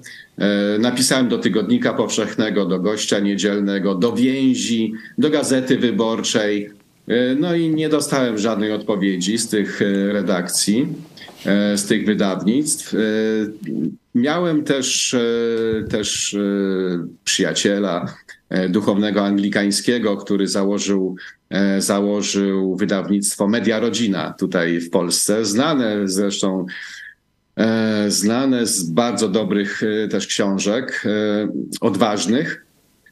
Napisałem do Tygodnika Powszechnego, do Gościa Niedzielnego, do Więzi, do Gazety Wyborczej. No i nie dostałem żadnej odpowiedzi z tych redakcji. E, z tych wydawnictw. E, miałem też, e, też przyjaciela duchownego anglikańskiego, który założył, założył wydawnictwo Media Rodzina tutaj w Polsce, znane zresztą znane z bardzo dobrych też książek, odważnych.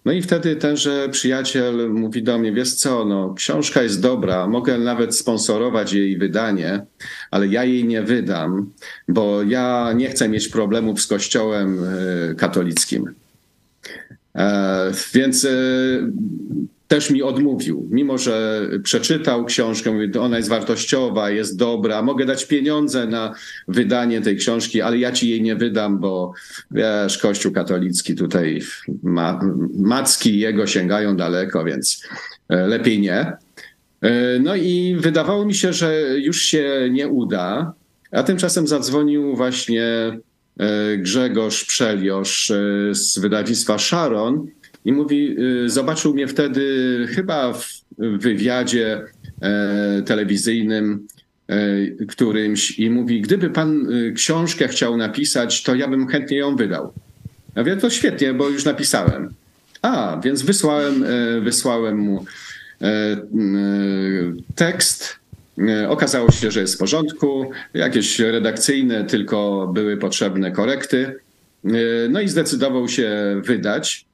No i wtedy tenże przyjaciel mówi do mnie, wiesz co, no, książka jest dobra, mogę nawet sponsorować jej wydanie, ale ja jej nie wydam, bo ja nie chcę mieć problemów z kościołem e, katolickim. E, więc e, też mi odmówił, mimo że przeczytał książkę, mówi, ona jest wartościowa, jest dobra, mogę dać pieniądze na wydanie tej książki, ale ja ci jej nie wydam, bo wiesz, Kościół katolicki tutaj, ma, macki jego sięgają daleko, więc e, lepiej nie. E, no i wydawało mi się, że już się nie uda, a tymczasem zadzwonił właśnie e, Grzegorz Przeliosz z wydawnictwa Sharon, i mówi, y, zobaczył mnie wtedy chyba w wywiadzie e, telewizyjnym e, którymś i mówi, gdyby pan y, książkę chciał napisać, to ja bym chętnie ją wydał. Ja mówię, to świetnie, bo już napisałem. A, więc wysłałem, e, wysłałem mu tekst. Okazało się, że jest w porządku. Jakieś redakcyjne, tylko były potrzebne korekty. No i zdecydował się wydać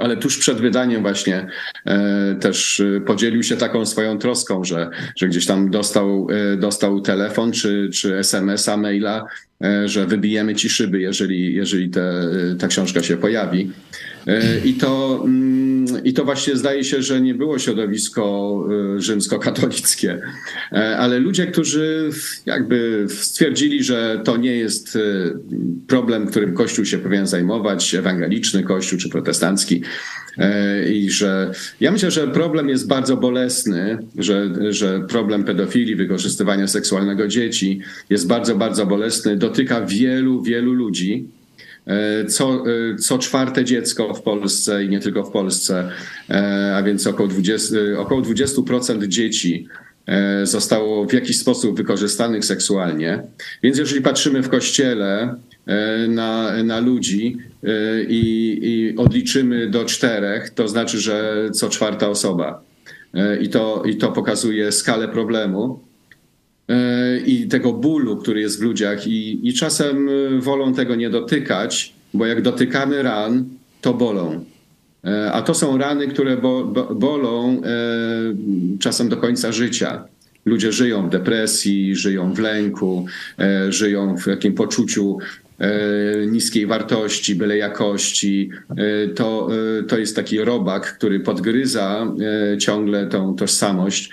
ale tuż przed wydaniem właśnie e, też e, podzielił się taką swoją troską, że, że gdzieś tam dostał, e, dostał telefon czy, czy SMS-a, maila, że wybijemy ci szyby, jeżeli, jeżeli te, ta książka się pojawi. I to, mm, I to właśnie zdaje się, że nie było środowisko rzymskokatolickie, ale ludzie, którzy jakby stwierdzili, że to nie jest problem, którym Kościół się powinien zajmować, ewangeliczny Kościół czy protestancki, E, I że ja myślę, że problem jest bardzo bolesny, że, że problem pedofilii, wykorzystywania seksualnego dzieci jest bardzo, bardzo bolesny, dotyka wielu, wielu ludzi. E, co, e, co czwarte dziecko w Polsce i nie tylko w Polsce, a więc około 20%, około 20% dzieci zostało w jakiś sposób wykorzystanych seksualnie. Więc jeżeli patrzymy w kościele, E, na, na ludzi e, i, i odliczymy do czterech, to znaczy, że co czwarta osoba. E, I to, I to pokazuje skalę problemu i tego bólu, który jest w ludziach, i, i czasem wolą tego nie dotykać, bo jak dotykamy ran, to bolą. A to są rany, które bo, bo, bolą czasem do końca życia. Ludzie żyją w depresji, żyją w lęku, żyją w jakim poczuciu niskiej wartości, byle jakości. To, to jest taki robak, który podgryza ciągle tą tożsamość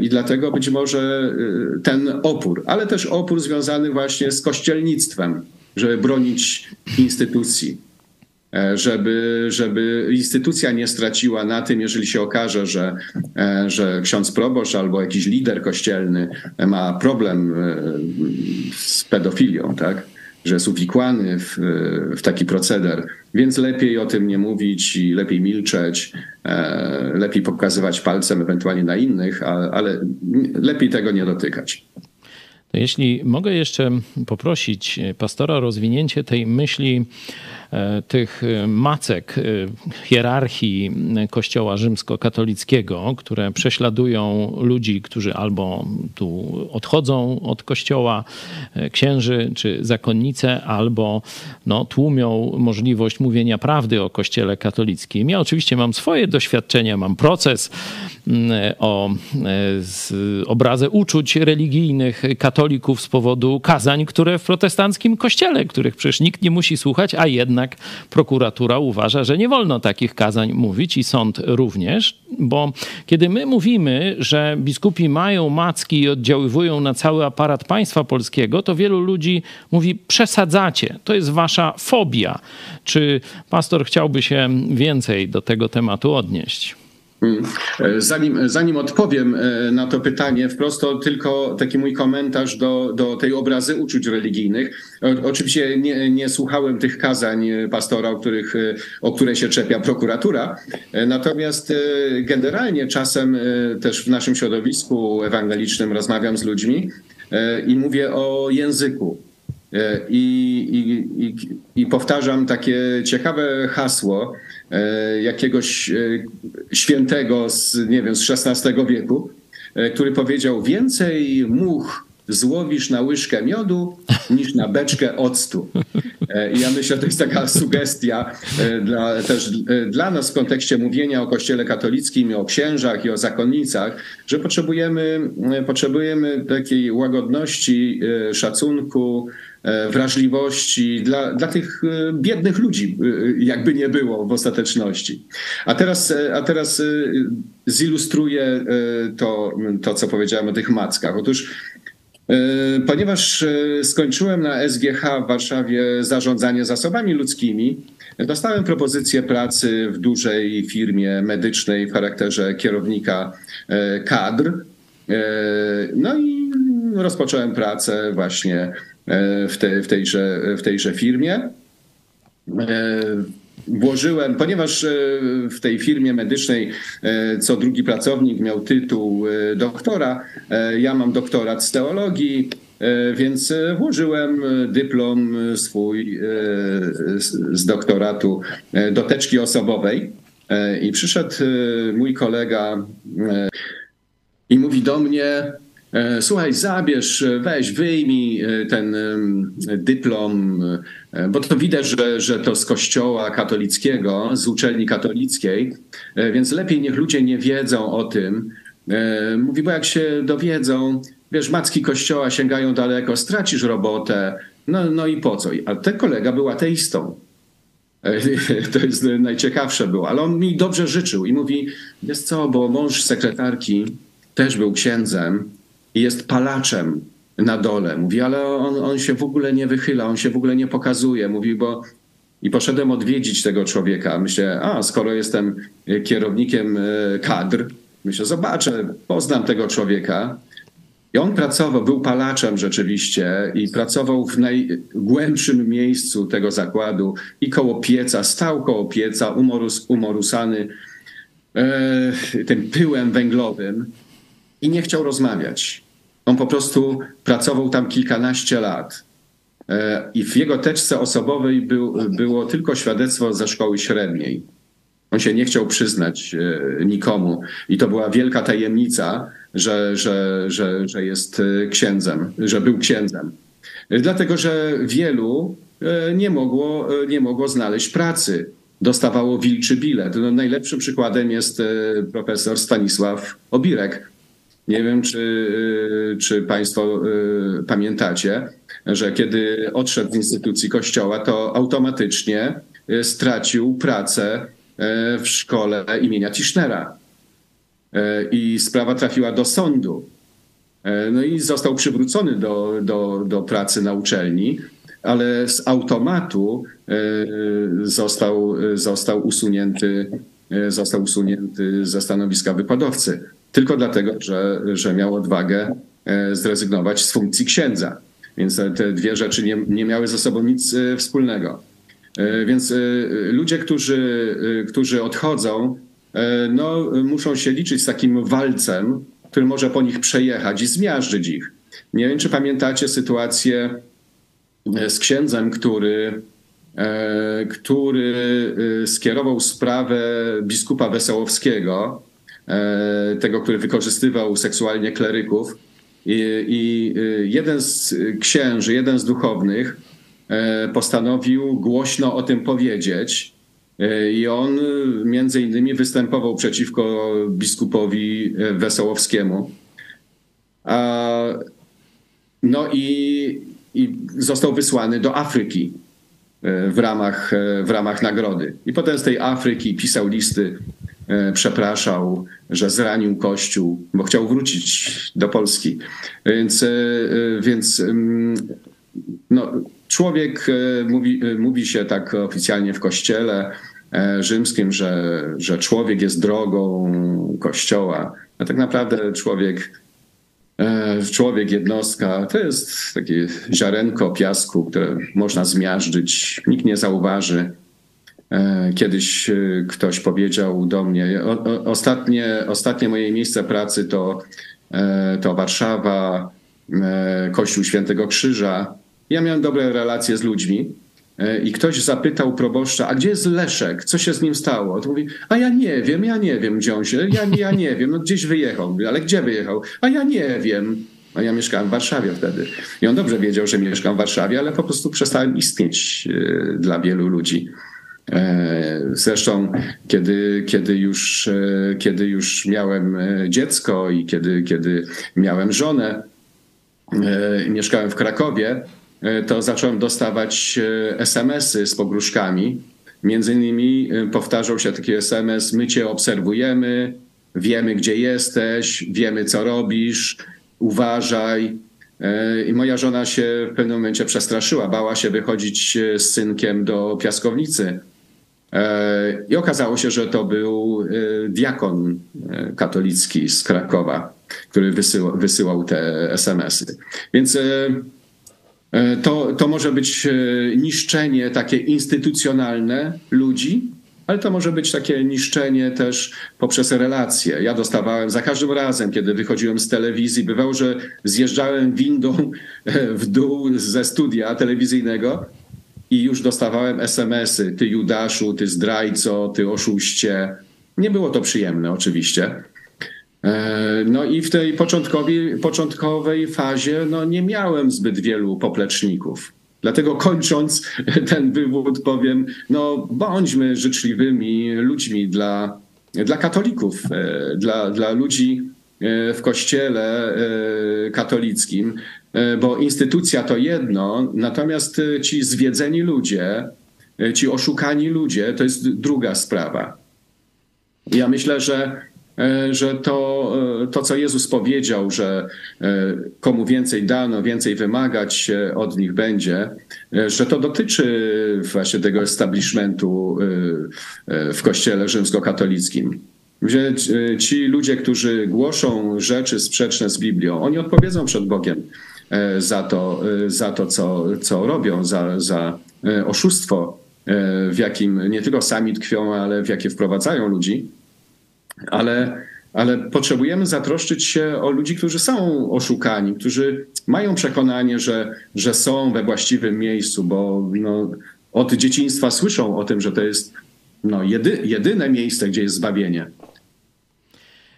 i dlatego być może ten opór, ale też opór związany właśnie z kościelnictwem, żeby bronić instytucji. E, żeby, żeby instytucja nie straciła na tym, jeżeli się okaże, że, e, że ksiądz proboszcz albo jakiś lider kościelny ma problem e, z pedofilią, tak? Że jest uwikłany w, w taki proceder, więc lepiej o tym nie mówić i lepiej milczeć, lepiej pokazywać palcem ewentualnie na innych, ale lepiej tego nie dotykać. Jeśli mogę jeszcze poprosić pastora o rozwinięcie tej myśli, E, tych e, macek e, hierarchii Kościoła rzymskokatolickiego, które prześladują ludzi, którzy albo tu odchodzą od Kościoła, księży czy zakonnice, albo no, tłumią możliwość mówienia prawdy o Kościele katolickim. Ja oczywiście mam swoje doświadczenia, mam proces o obrazę uczuć religijnych katolików z powodu kazań, które w protestanckim kościele, których przecież nikt nie musi słuchać, a jednak jednak prokuratura uważa, że nie wolno takich kazań mówić i sąd również, bo kiedy my mówimy, że biskupi mają macki i oddziaływują na cały aparat państwa polskiego, to wielu ludzi mówi: przesadzacie, to jest wasza fobia. Czy pastor chciałby się więcej do tego tematu odnieść? Mm. Zanim, zanim odpowiem e, na to pytanie, wprost to tylko taki mój komentarz do, do tej obrazy uczuć religijnych. oczywiście nie, nie słuchałem tych kazań pastora, o, których, o które się czepia prokuratura, e, natomiast e, generalnie czasem też w naszym środowisku ewangelicznym rozmawiam z ludźmi i mówię o języku. I, i, i, I powtarzam takie ciekawe hasło, E, jakiegoś e, świętego z, nie wiem, z XVI wieku, e, który powiedział: Więcej much złowisz na łyżkę miodu niż na beczkę octu. I ja myślę, że to jest taka sugestia dla, też dla nas w kontekście mówienia o Kościele katolickim, o księżach i o zakonnicach, że potrzebujemy, potrzebujemy takiej łagodności, szacunku, E, wrażliwości dla, dla tych e, biednych ludzi, e, jakby nie było w ostateczności. A teraz, a teraz zilustruję to, to, co powiedziałem o tych mackach. Otóż Ponieważ skończyłem na SGH w Warszawie zarządzanie zasobami ludzkimi, dostałem propozycję pracy w dużej firmie medycznej w charakterze kierownika kadr. No i rozpocząłem pracę właśnie E, w, te, w, tejże, w tejże firmie. E, włożyłem, ponieważ e, w tej firmie medycznej co drugi pracownik miał tytuł doktora, ja mam doktorat z teologii, więc włożyłem dyplom swój z doktoratu do teczki osobowej i przyszedł mój kolega i mówi do mnie, E, słuchaj, zabierz, e, weź, wyjmij e, ten dyplom, bo to widać, że, że to z kościoła katolickiego, z uczelni katolickiej, więc lepiej niech ludzie nie wiedzą o tym. Mówi, bo jak się dowiedzą, wiesz, macki kościoła sięgają daleko, stracisz robotę, no, no i po co? A ten kolega był ateistą. To jest najciekawsze było, ale on mi dobrze życzył i mówi, wiesz co, bo mąż sekretarki też był księdzem jest palaczem na dole. Mówi, ale on, on się w ogóle nie wychyla, on się w ogóle nie pokazuje. Mówi, bo i poszedłem odwiedzić tego człowieka. Myślę, a skoro jestem kierownikiem e, kadr, myślę, zobaczę, poznam tego człowieka. I on pracował, był palaczem rzeczywiście i pracował w najgłębszym miejscu tego zakładu i koło pieca, stał koło pieca, umorus, umorusany e, tym pyłem węglowym i nie chciał rozmawiać. On po prostu pracował tam kilkanaście lat. E, I w jego teczce osobowej był, było tylko świadectwo ze szkoły średniej. On się nie chciał przyznać e, nikomu. I to była wielka tajemnica, że, że, że, że jest e, księdzem, że był księdzem. Dlatego, że wielu nie mogło, nie mogło znaleźć pracy. Dostawało wilczy bilet. No, najlepszym przykładem jest profesor Stanisław Obirek, Nie wiem, czy, czy Państwo pamiętacie, że kiedy odszedł z instytucji kościoła, to automatycznie stracił pracę w szkole imienia Tischnera. I sprawa trafiła do sądu. No i został przywrócony do, do, do pracy na uczelni, ale z automatu został, został usunięty został usunięty ze stanowiska wykładowcy. Tylko dlatego, że, że miał odwagę zrezygnować z funkcji księdza. Więc te dwie rzeczy nie, nie miały ze sobą nic wspólnego. Więc ludzie, którzy, którzy odchodzą, no, muszą się liczyć z takim walcem, który może po nich przejechać i zmiażdżyć ich. Nie wiem, czy pamiętacie sytuację z księdzem, który E, który e, skierował sprawę biskupa Wesołowskiego, e, tego, który wykorzystywał seksualnie kleryków. I, I, jeden z księży, jeden z duchownych postanowił głośno o tym powiedzieć. I on między innymi występował przeciwko biskupowi Wesołowskiemu. No i, i został wysłany do Afryki. E, w ramach, e, w ramach nagrody. I potem z tej Afryki pisał listy, e, przepraszał, że zranił Kościół, bo chciał wrócić do Polski. Więc, więc mm, no, człowiek, mówi, mówi się tak oficjalnie w Kościele rzymskim, że, że człowiek jest drogą Kościoła. A tak naprawdę człowiek człowiek, jednostka, to jest takie ziarenko piasku, które można zmiażdżyć, nikt nie zauważy. E, kiedyś e, ktoś powiedział do mnie, ostatnie, ostatnie moje miejsce pracy to, to Warszawa, Kościół Świętego Krzyża. Ja miałem dobre relacje z ludźmi, E, i ktoś zapytał proboszcza, a gdzie jest Leszek? Co się z nim stało? To mówi, a ja nie wiem, ja nie wiem, gdzie on się, ja, ja nie wiem, no gdzieś wyjechał. Ale gdzie wyjechał? A ja nie wiem. A ja mieszkałem w Warszawie wtedy. I on dobrze wiedział, że mieszkam w Warszawie, ale po prostu przestałem istnieć e, dla wielu ludzi. E, zresztą, kiedy, kiedy, już, kiedy już miałem dziecko i kiedy, kiedy miałem żonę, mieszkałem w Krakowie, E, to zacząłem dostawać e, SMS-y z pogróżkami. Między innymi e, powtarzał się taki SMS: My cię obserwujemy, wiemy, gdzie jesteś, wiemy, co robisz, uważaj. I moja żona się w pewnym momencie przestraszyła, bała się wychodzić z synkiem do piaskownicy. I okazało się, że to był diakon katolicki z Krakowa, który wysyłał, wysyłał te SMS-y. Więc E, to, to może być e, niszczenie takie instytucjonalne ludzi, ale to może być takie niszczenie też poprzez relacje. Ja dostawałem za każdym razem, kiedy wychodziłem z telewizji, bywało, że zjeżdżałem windą e, w dół ze studia telewizyjnego i już dostawałem SMS-y: Ty Judaszu, ty zdrajco, ty oszuście. Nie było to przyjemne, oczywiście. E, no i w tej początkowej, fazie no, nie miałem zbyt wielu popleczników. Dlatego kończąc ten wywód powiem, no bądźmy życzliwymi ludźmi dla, dla katolików, e, dla, dla ludzi e, w kościele katolickim, bo instytucja to jedno, natomiast ci zwiedzeni ludzie, ci oszukani ludzie to jest druga sprawa. Ja myślę, że że to, e, to, co Jezus powiedział, że e, komu więcej dano, więcej wymagać od nich będzie, że to dotyczy właśnie tego establishmentu w kościele rzymskokatolickim. Że ci ludzie, którzy głoszą rzeczy sprzeczne z Biblią, oni odpowiedzą przed Bogiem za to, za to co, co robią, za, za oszustwo, w jakim nie tylko sami tkwią, ale w jakie wprowadzają ludzi ale, ale potrzebujemy zatroszczyć się o ludzi, którzy są oszukani, którzy mają przekonanie, że, że są we właściwym miejscu, bo no, od dzieciństwa słyszą o tym, że to jest no, jedy, jedyne miejsce, gdzie jest zbawienie.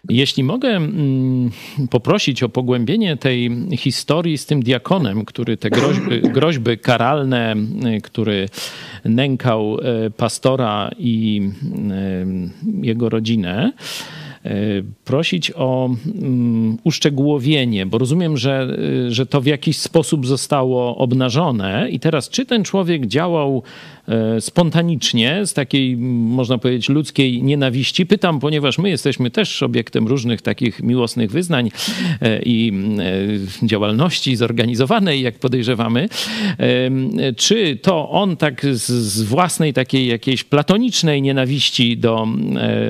Jeśli mogę mm, poprosić o pogłębienie tej historii z tym diakonem, który te groźby, groźby karalne, y, który nękał y, pastora i y, jego rodzinę, prosić o mm, uszczegółowienie, bo rozumiem, że, że to w jakiś sposób zostało obnażone i teraz czy ten człowiek działał E, spontanicznie, z takiej, można powiedzieć, ludzkiej nienawiści. Pytam, ponieważ my jesteśmy też obiektem różnych takich miłosnych wyznań i działalności zorganizowanej, jak podejrzewamy. Czy to on tak z własnej takiej jakiejś platonicznej nienawiści do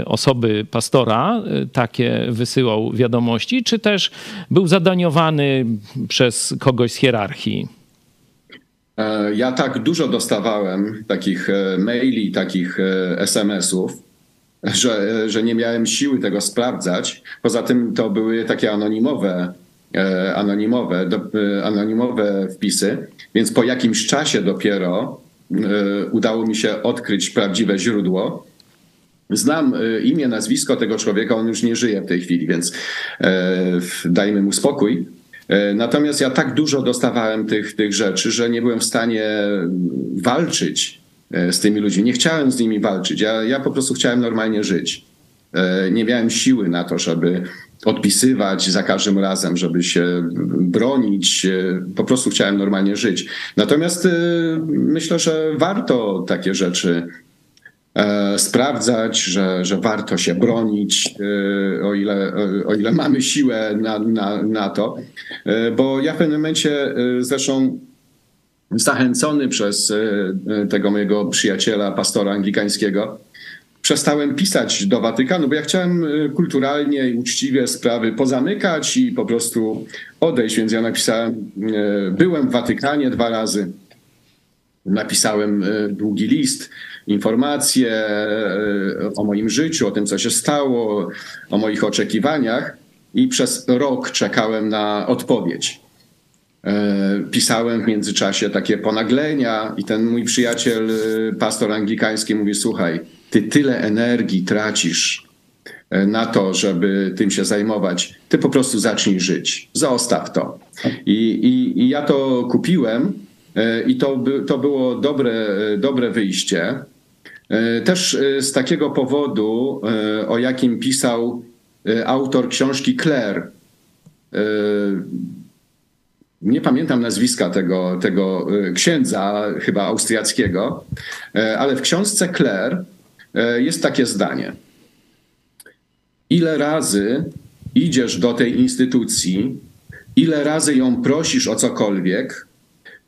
osoby pastora takie wysyłał wiadomości, czy też był zadaniowany przez kogoś z hierarchii? E, ja tak dużo dostawałem takich e, maili, takich e, SMS-ów, że, że nie miałem siły tego sprawdzać. Poza tym to były takie anonimowe, anonimowe, anonimowe wpisy, więc po jakimś czasie dopiero udało mi się odkryć prawdziwe źródło. Znam imię, nazwisko tego człowieka, on już nie żyje w tej chwili, więc dajmy mu spokój. E, natomiast ja tak dużo dostawałem tych, tych rzeczy, że nie byłem w stanie walczyć e, z tymi ludźmi. Nie chciałem z nimi walczyć. Ja, ja po prostu chciałem normalnie żyć. E, nie miałem siły na to, żeby odpisywać za każdym razem, żeby się bronić. Po prostu chciałem normalnie żyć. Natomiast myślę, że warto takie rzeczy E, sprawdzać, że, że warto się bronić, e, o ile, o ile mamy siłę na, na, na to. E, bo ja w pewnym momencie zresztą zachęcony przez tego mojego przyjaciela, pastora anglikańskiego, przestałem pisać do Watykanu, bo ja chciałem kulturalnie i uczciwie sprawy pozamykać i po prostu odejść, więc ja napisałem, byłem w Watykanie dwa razy, napisałem długi list, informacje e, o moim życiu, o tym, co się stało, o moich oczekiwaniach i przez rok czekałem na odpowiedź. E, pisałem w międzyczasie takie ponaglenia i ten mój przyjaciel, e, pastor anglikański mówi, słuchaj, ty tyle energii tracisz na to, żeby tym się zajmować, ty po prostu zacznij żyć. Zostaw to. I, i, i ja to kupiłem i to, to było dobre, dobre wyjście. E, też e, z takiego powodu, e, o jakim pisał autor książki Claire. Nie pamiętam nazwiska tego, tego księdza, chyba austriackiego, ale w książce Claire jest takie zdanie. Ile razy idziesz do tej instytucji, ile razy ją prosisz o cokolwiek,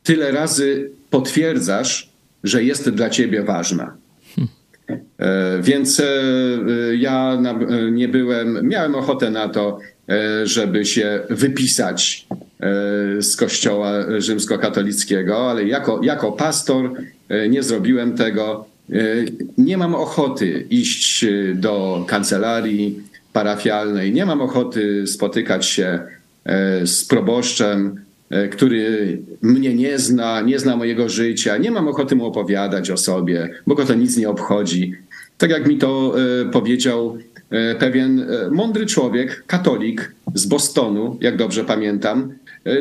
tyle razy potwierdzasz, że jest dla ciebie ważna. E, więc e, ja nie byłem, miałem ochotę na to, e, żeby się wypisać z kościoła rzymskokatolickiego, ale jako, jako pastor nie zrobiłem tego. Nie mam ochoty iść do kancelarii parafialnej, nie mam ochoty spotykać się z proboszczem, E, który mnie nie zna, nie zna mojego życia, nie mam ochoty mu opowiadać o sobie, bo go to nic nie obchodzi. Tak jak mi to e, powiedział e, pewien mądry człowiek, katolik z Bostonu, jak dobrze pamiętam,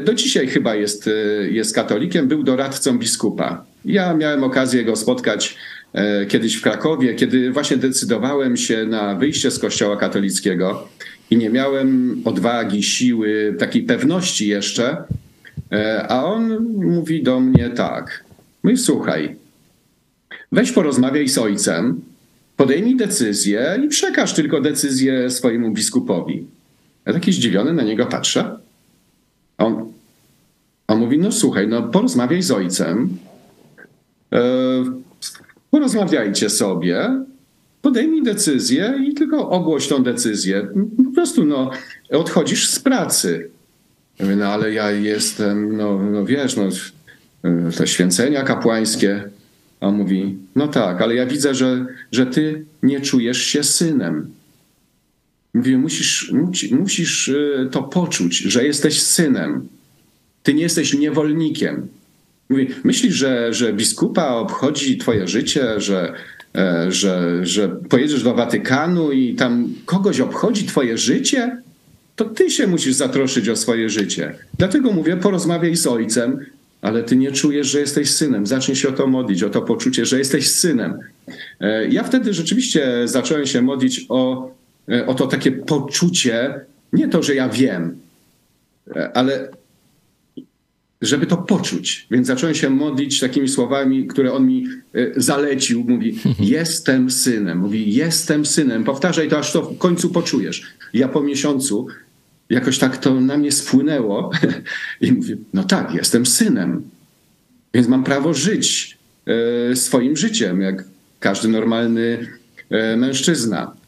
do dzisiaj chyba jest, jest katolikiem, był doradcą biskupa. Ja miałem okazję go spotkać kiedyś w Krakowie, kiedy właśnie decydowałem się na wyjście z kościoła katolickiego i nie miałem odwagi, siły, takiej pewności jeszcze, E, a on mówi do mnie tak. Mówi, słuchaj, weź porozmawiaj z ojcem, podejmij decyzję i przekaż tylko decyzję swojemu biskupowi. Ja taki zdziwiony na niego patrzę. On, on mówi, no słuchaj, no porozmawiaj z ojcem, e, porozmawiajcie sobie, podejmij decyzję i tylko ogłoś tą decyzję. Po prostu no, odchodzisz z pracy. No ale ja jestem, no, no wiesz, no, te święcenia kapłańskie. A mówi, no tak, ale ja widzę, że, że ty nie czujesz się synem. Mówię, musisz, musisz y, to poczuć, że jesteś synem. Ty nie jesteś niewolnikiem. Mówi, myślisz, że, że biskupa obchodzi twoje życie, że, e, że, że pojedziesz do Watykanu i tam kogoś obchodzi twoje życie? To ty się musisz zatroszyć o swoje życie. Dlatego mówię, porozmawiaj z ojcem, ale ty nie czujesz, że jesteś synem. Zacznij się o to modlić, o to poczucie, że jesteś synem. E, ja wtedy rzeczywiście zacząłem się modlić o o to takie poczucie, nie to, że ja wiem, ale żeby to poczuć. Więc zacząłem się modlić takimi słowami, które on mi zalecił. Mówi, jestem synem. Mówi, jestem synem. Powtarzaj to, aż to w końcu poczujesz. Ja po miesiącu jakoś tak to na mnie spłynęło i mówię, no tak, jestem synem, więc mam prawo żyć e, swoim życiem, jak każdy normalny e, mężczyzna.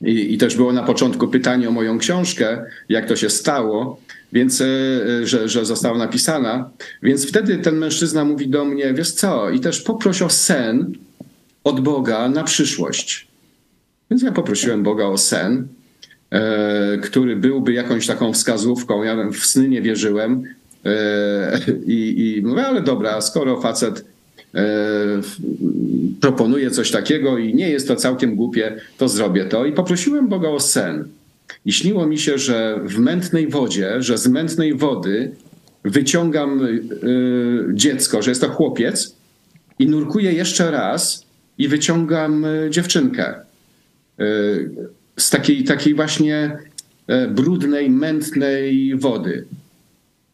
I, I, też było na początku pytanie o moją książkę, jak to się stało, więc, e, że, że została napisana. Więc wtedy ten mężczyzna mówi do mnie, wiesz co, i też poproś o sen od Boga na przyszłość. Więc ja poprosiłem Boga o sen który byłby jakąś taką wskazówką. Ja w sny nie wierzyłem e, i, i mówię, ale dobra, skoro facet e, proponuje coś takiego i nie jest to całkiem głupie, to zrobię to. I poprosiłem Boga o sen. I śniło mi się, że w mętnej wodzie, że z mętnej wody wyciągam dziecko, że jest to chłopiec i nurkuję jeszcze raz i wyciągam dziewczynkę z takiej, takiej właśnie e, brudnej, mętnej wody.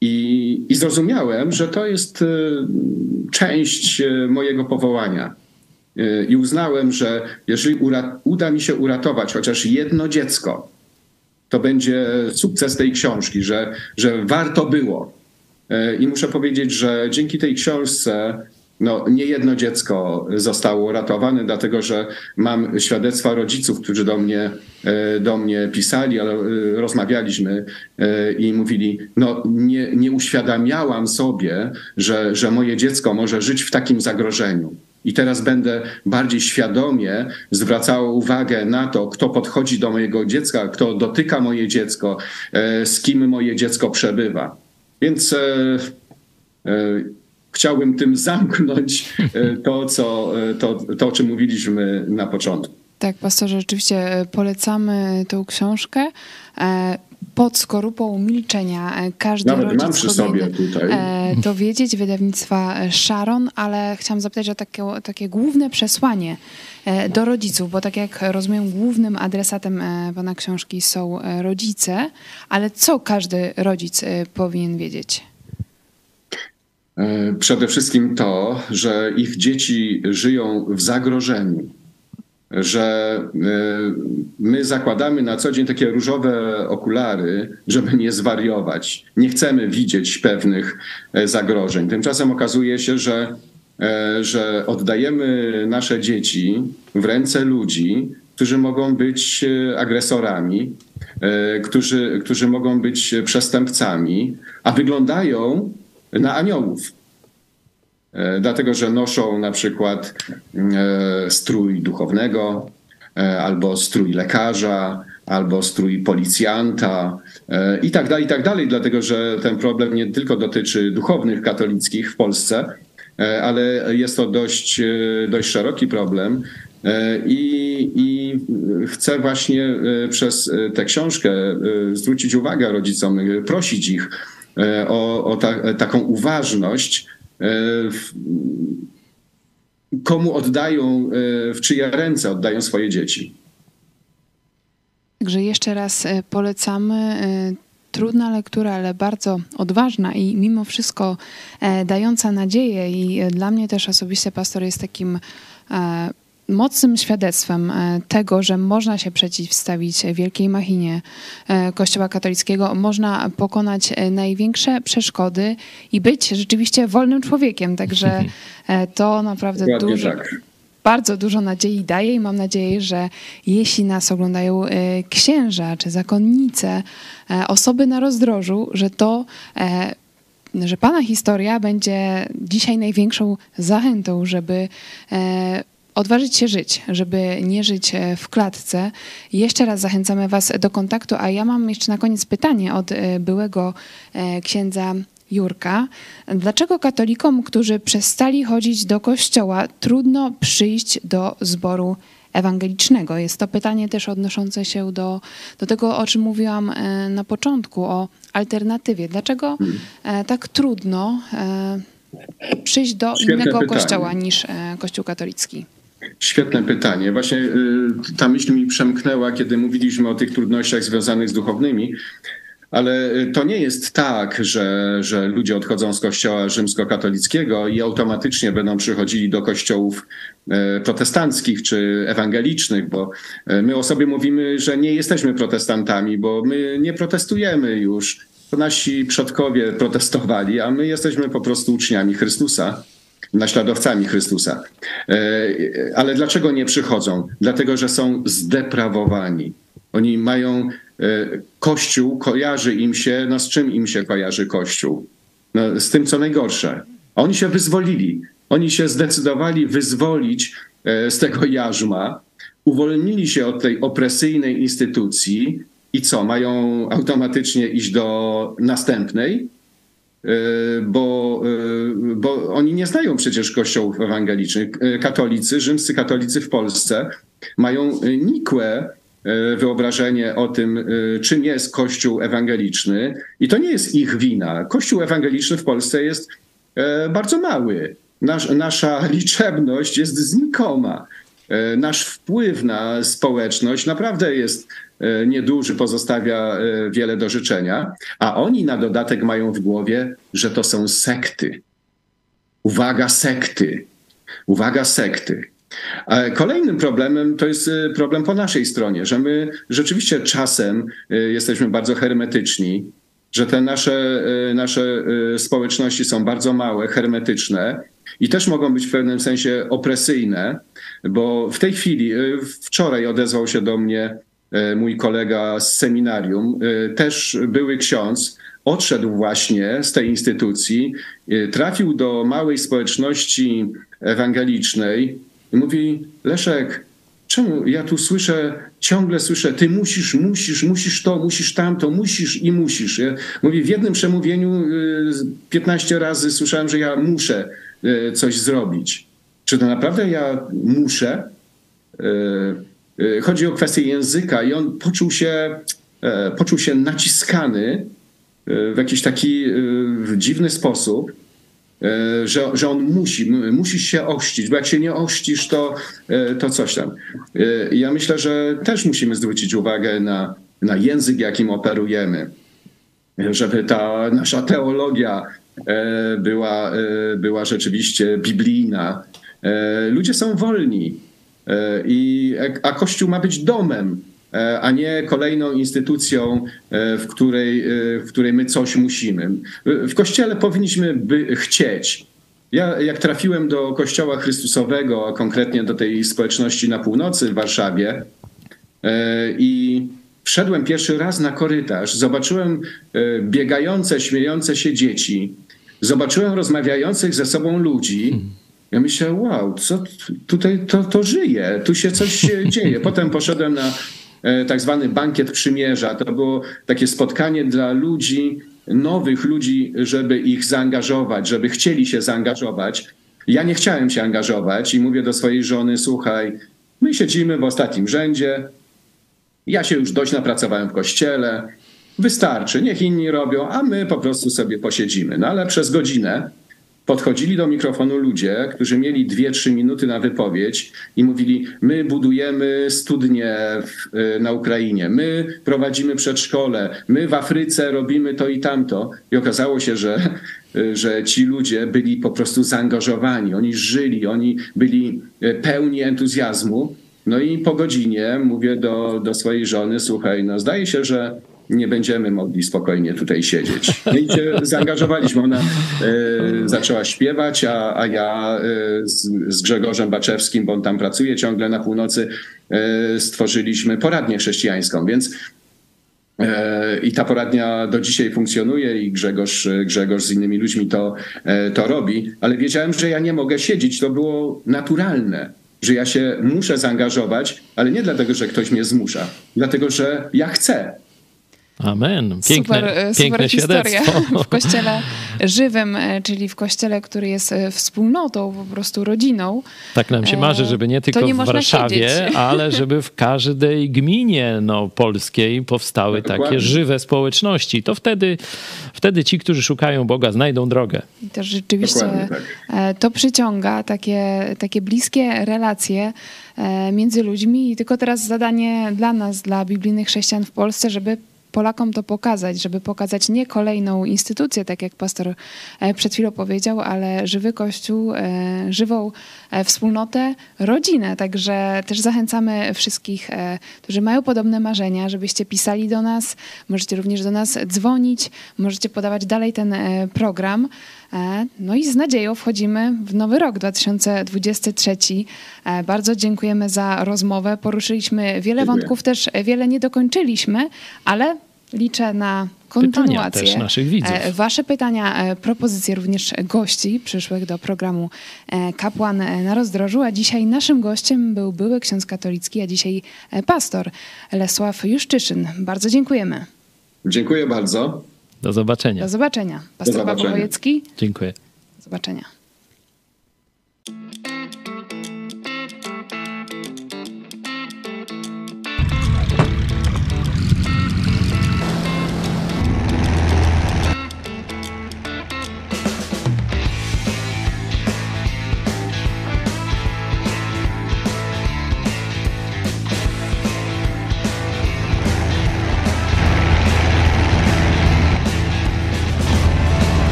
I, I zrozumiałem, że to jest e, część e, mojego powołania. I uznałem, że jeżeli uda mi się uratować chociaż jedno dziecko, to będzie sukces tej książki, że, że warto było. I muszę powiedzieć, że dzięki tej książce no, nie jedno dziecko zostało uratowane, dlatego że mam świadectwa rodziców, którzy do mnie, e, do mnie pisali, ale e, rozmawialiśmy e, i mówili, no nie, nie uświadamiałam sobie, że, że moje dziecko może żyć w takim zagrożeniu. I teraz będę bardziej świadomie zwracała uwagę na to, kto podchodzi do mojego dziecka, kto dotyka moje dziecko, z kim moje dziecko przebywa. Więc chciałbym tym zamknąć e, to, co, e, to, to, o czym mówiliśmy na początku. Tak, pastorze, rzeczywiście e, polecamy tą książkę. Pod skorupą milczenia każdy Nawet rodzic mam przy sobie tutaj. to wiedzieć, wydawnictwa Sharon, ale chciałam zapytać o takie, takie główne przesłanie do rodziców, bo tak jak rozumiem, głównym adresatem pana książki są rodzice, ale co każdy rodzic powinien wiedzieć? E, przede wszystkim to, że ich dzieci żyją w zagrożeniu, że e, my zakładamy na co dzień takie różowe okulary, żeby nie zwariować. Nie chcemy widzieć pewnych e, zagrożeń. Tymczasem okazuje się, że, że oddajemy nasze dzieci w ręce ludzi, którzy mogą być agresorami, którzy, którzy mogą być przestępcami, a wyglądają na aniołów. E, dlatego, że noszą na przykład e, strój duchownego, e, albo strój lekarza, albo strój policjanta i tak dalej, i tak dalej, dlatego że ten problem nie tylko dotyczy duchownych katolickich w Polsce, ale jest to dość, dość szeroki problem. I, I chcę właśnie przez tę książkę zwrócić uwagę rodzicom, prosić ich, o, o ta, taką uważność, e, komu oddają, e, w czyje ręce oddają swoje dzieci. Także jeszcze raz polecamy. Trudna lektura, ale bardzo odważna i mimo wszystko dająca nadzieję. I dla mnie też osobiście pastor jest takim mocnym świadectwem e, tego, że można się przeciwstawić wielkiej machinie e, Kościoła katolickiego, można pokonać e, największe przeszkody i być rzeczywiście wolnym człowiekiem. Także to naprawdę Dokładnie dużo. Tak. Bardzo dużo nadziei daje i mam nadzieję, że jeśli nas oglądają księża czy zakonnice, osoby na rozdrożu, że to że Pana historia będzie dzisiaj największą zachętą, żeby odważyć się żyć, żeby nie żyć e, w klatce. Jeszcze raz zachęcamy Was do kontaktu, a ja mam jeszcze na koniec pytanie od e, byłego e, księdza Jurka. Dlaczego katolikom, którzy przestali chodzić do kościoła, trudno przyjść do zboru ewangelicznego? Jest to pytanie też odnoszące się do, do tego, o czym mówiłam na początku, o alternatywie. Dlaczego tak trudno przyjść do Świetne innego pytanie. kościoła niż Kościół katolicki? Świetne pytanie. Właśnie y, ta myśl mi przemknęła, kiedy mówiliśmy o tych trudnościach związanych z duchownymi. Ale y, to nie jest tak, że, że ludzie odchodzą z kościoła rzymskokatolickiego i automatycznie będą przychodzili do kościołów y, protestanckich czy ewangelicznych, bo my o sobie mówimy, że nie jesteśmy protestantami, bo my nie protestujemy już. To nasi przodkowie protestowali, a my jesteśmy po prostu uczniami Chrystusa naśladowcami Chrystusa. E, ale dlaczego nie przychodzą? Dlatego, że są zdeprawowani. Oni mają e, Kościół, kojarzy im się, no z czym im się kojarzy Kościół? No, z tym, co najgorsze. Oni się wyzwolili. Oni się zdecydowali wyzwolić e, z tego jarzma, uwolnili się od tej opresyjnej instytucji i co? Mają automatycznie iść do następnej? E, bo, e, bo oni nie znają przecież kościołów ewangelicznych. E, katolicy, rzymscy katolicy w Polsce mają nikłe wyobrażenie o tym, czym jest Kościół ewangeliczny, i to nie jest ich wina. Kościół ewangeliczny w Polsce jest bardzo mały. Nasz, nasza liczebność jest znikoma. Nasz wpływ na społeczność naprawdę jest nieduży, pozostawia e, wiele do życzenia, a oni na dodatek mają w głowie, że to są sekty. Uwaga, sekty. Uwaga, sekty. Kolejnym problemem to jest e, problem po naszej stronie, że my rzeczywiście czasem jesteśmy bardzo hermetyczni, że te nasze, nasze społeczności są bardzo małe, hermetyczne i też mogą być w pewnym sensie opresyjne, bo w tej chwili, wczoraj odezwał się do mnie E, mój kolega z seminarium, e, też były ksiądz, odszedł właśnie z tej instytucji, e, trafił do małej społeczności ewangelicznej i mówi: Leszek, czemu ja tu słyszę, ciągle słyszę, ty musisz, musisz, musisz to, musisz tamto, musisz i musisz. Mówi, w jednym przemówieniu 15 razy słyszałem, że ja muszę coś zrobić. Czy to naprawdę ja muszę? Y, chodzi o kwestię języka i on poczuł się, e, poczuł się naciskany y, w jakiś taki y, dziwny sposób, e, że, że on musi, musi się ościć, bo jak się nie ościsz, to, e, to coś tam. Ja myślę, że też musimy zwrócić uwagę na, na język, jakim operujemy, żeby ta nasza teologia była, była rzeczywiście biblijna. Ludzie są wolni. E, I, a Kościół ma być domem, e, a nie kolejną instytucją, e, w której, w której my coś musimy. W Kościele powinniśmy by chcieć. Ja, jak trafiłem do Kościoła Chrystusowego, a konkretnie do tej społeczności na północy w Warszawie, i wszedłem pierwszy raz na korytarz, zobaczyłem biegające, śmiejące się dzieci, zobaczyłem rozmawiających ze sobą ludzi. Ja myślę, wow, co tutaj to, to żyje, tu się coś dzieje. Potem poszedłem na e, tak zwany bankiet przymierza. To było takie spotkanie dla ludzi, nowych ludzi, żeby ich zaangażować, żeby chcieli się zaangażować. Ja nie chciałem się angażować i mówię do swojej żony, słuchaj, my siedzimy w ostatnim rzędzie, ja się już dość napracowałem w kościele, wystarczy, niech inni robią, a my po prostu sobie posiedzimy. No ale przez godzinę podchodzili do mikrofonu ludzie, którzy mieli 2-3 minuty na wypowiedź i mówili: My budujemy studnie w, y, na Ukrainie, my prowadzimy przedszkole, my w Afryce robimy to i tamto. I okazało się, że, y, że ci ludzie byli po prostu zaangażowani, oni żyli, oni byli y, pełni entuzjazmu. No i po godzinie mówię do, do swojej żony: Słuchaj, no zdaje się, że nie będziemy mogli spokojnie tutaj siedzieć. No i się zaangażowaliśmy. Ona e, zaczęła śpiewać, a, a ja e, z, z, Grzegorzem Baczewskim, bo on tam pracuje ciągle na północy, e, stworzyliśmy poradnię chrześcijańską, więc i ta poradnia do dzisiaj funkcjonuje i Grzegorz, Grzegorz z innymi ludźmi to, to robi, ale wiedziałem, że ja nie mogę siedzieć. To było naturalne, że ja się muszę zaangażować, ale nie dlatego, że ktoś mnie zmusza, dlatego, że ja chcę. Amen. Piękne, super, e, piękne super historia świadectwo. w kościele żywym, e, czyli w kościele, który jest e, wspólnotą, po prostu rodziną. Tak nam się marzy, żeby nie tylko nie w Warszawie, siedzieć. ale żeby w każdej gminie no, polskiej powstały Dokładnie. takie żywe społeczności. To wtedy, wtedy ci, którzy szukają Boga, znajdą drogę. I też rzeczywiście tak. to przyciąga takie, takie bliskie relacje między ludźmi. I tylko teraz zadanie dla nas, dla biblijnych chrześcijan w Polsce, żeby Polakom to pokazać, żeby pokazać nie kolejną instytucję, tak jak pastor e, przed chwilą powiedział, ale żywy kościół, e, żywą e, wspólnotę, rodzinę. Także też zachęcamy wszystkich, którzy mają podobne marzenia, żebyście pisali do nas. Możecie również do nas dzwonić, możecie podawać dalej ten program. No i z nadzieją wchodzimy w nowy rok 2023. E, Bardzo dziękujemy za rozmowę. Poruszyliśmy wiele Dziękuję. wątków, też wiele nie dokończyliśmy, ale liczę na kontynuację. też naszych widzów. E, Wasze pytania, e, propozycje również gości przyszłych do programu e, Kapłan na rozdrożu. A dzisiaj naszym gościem był były ksiądz katolicki, a dzisiaj pastor Lesław Juszczyszyn. Bardzo dziękujemy. Dziękuję bardzo. Do zobaczenia. Do zobaczenia. Pastor Paweł zobaczenia. Wojecki. Dziękuję. Do zobaczenia.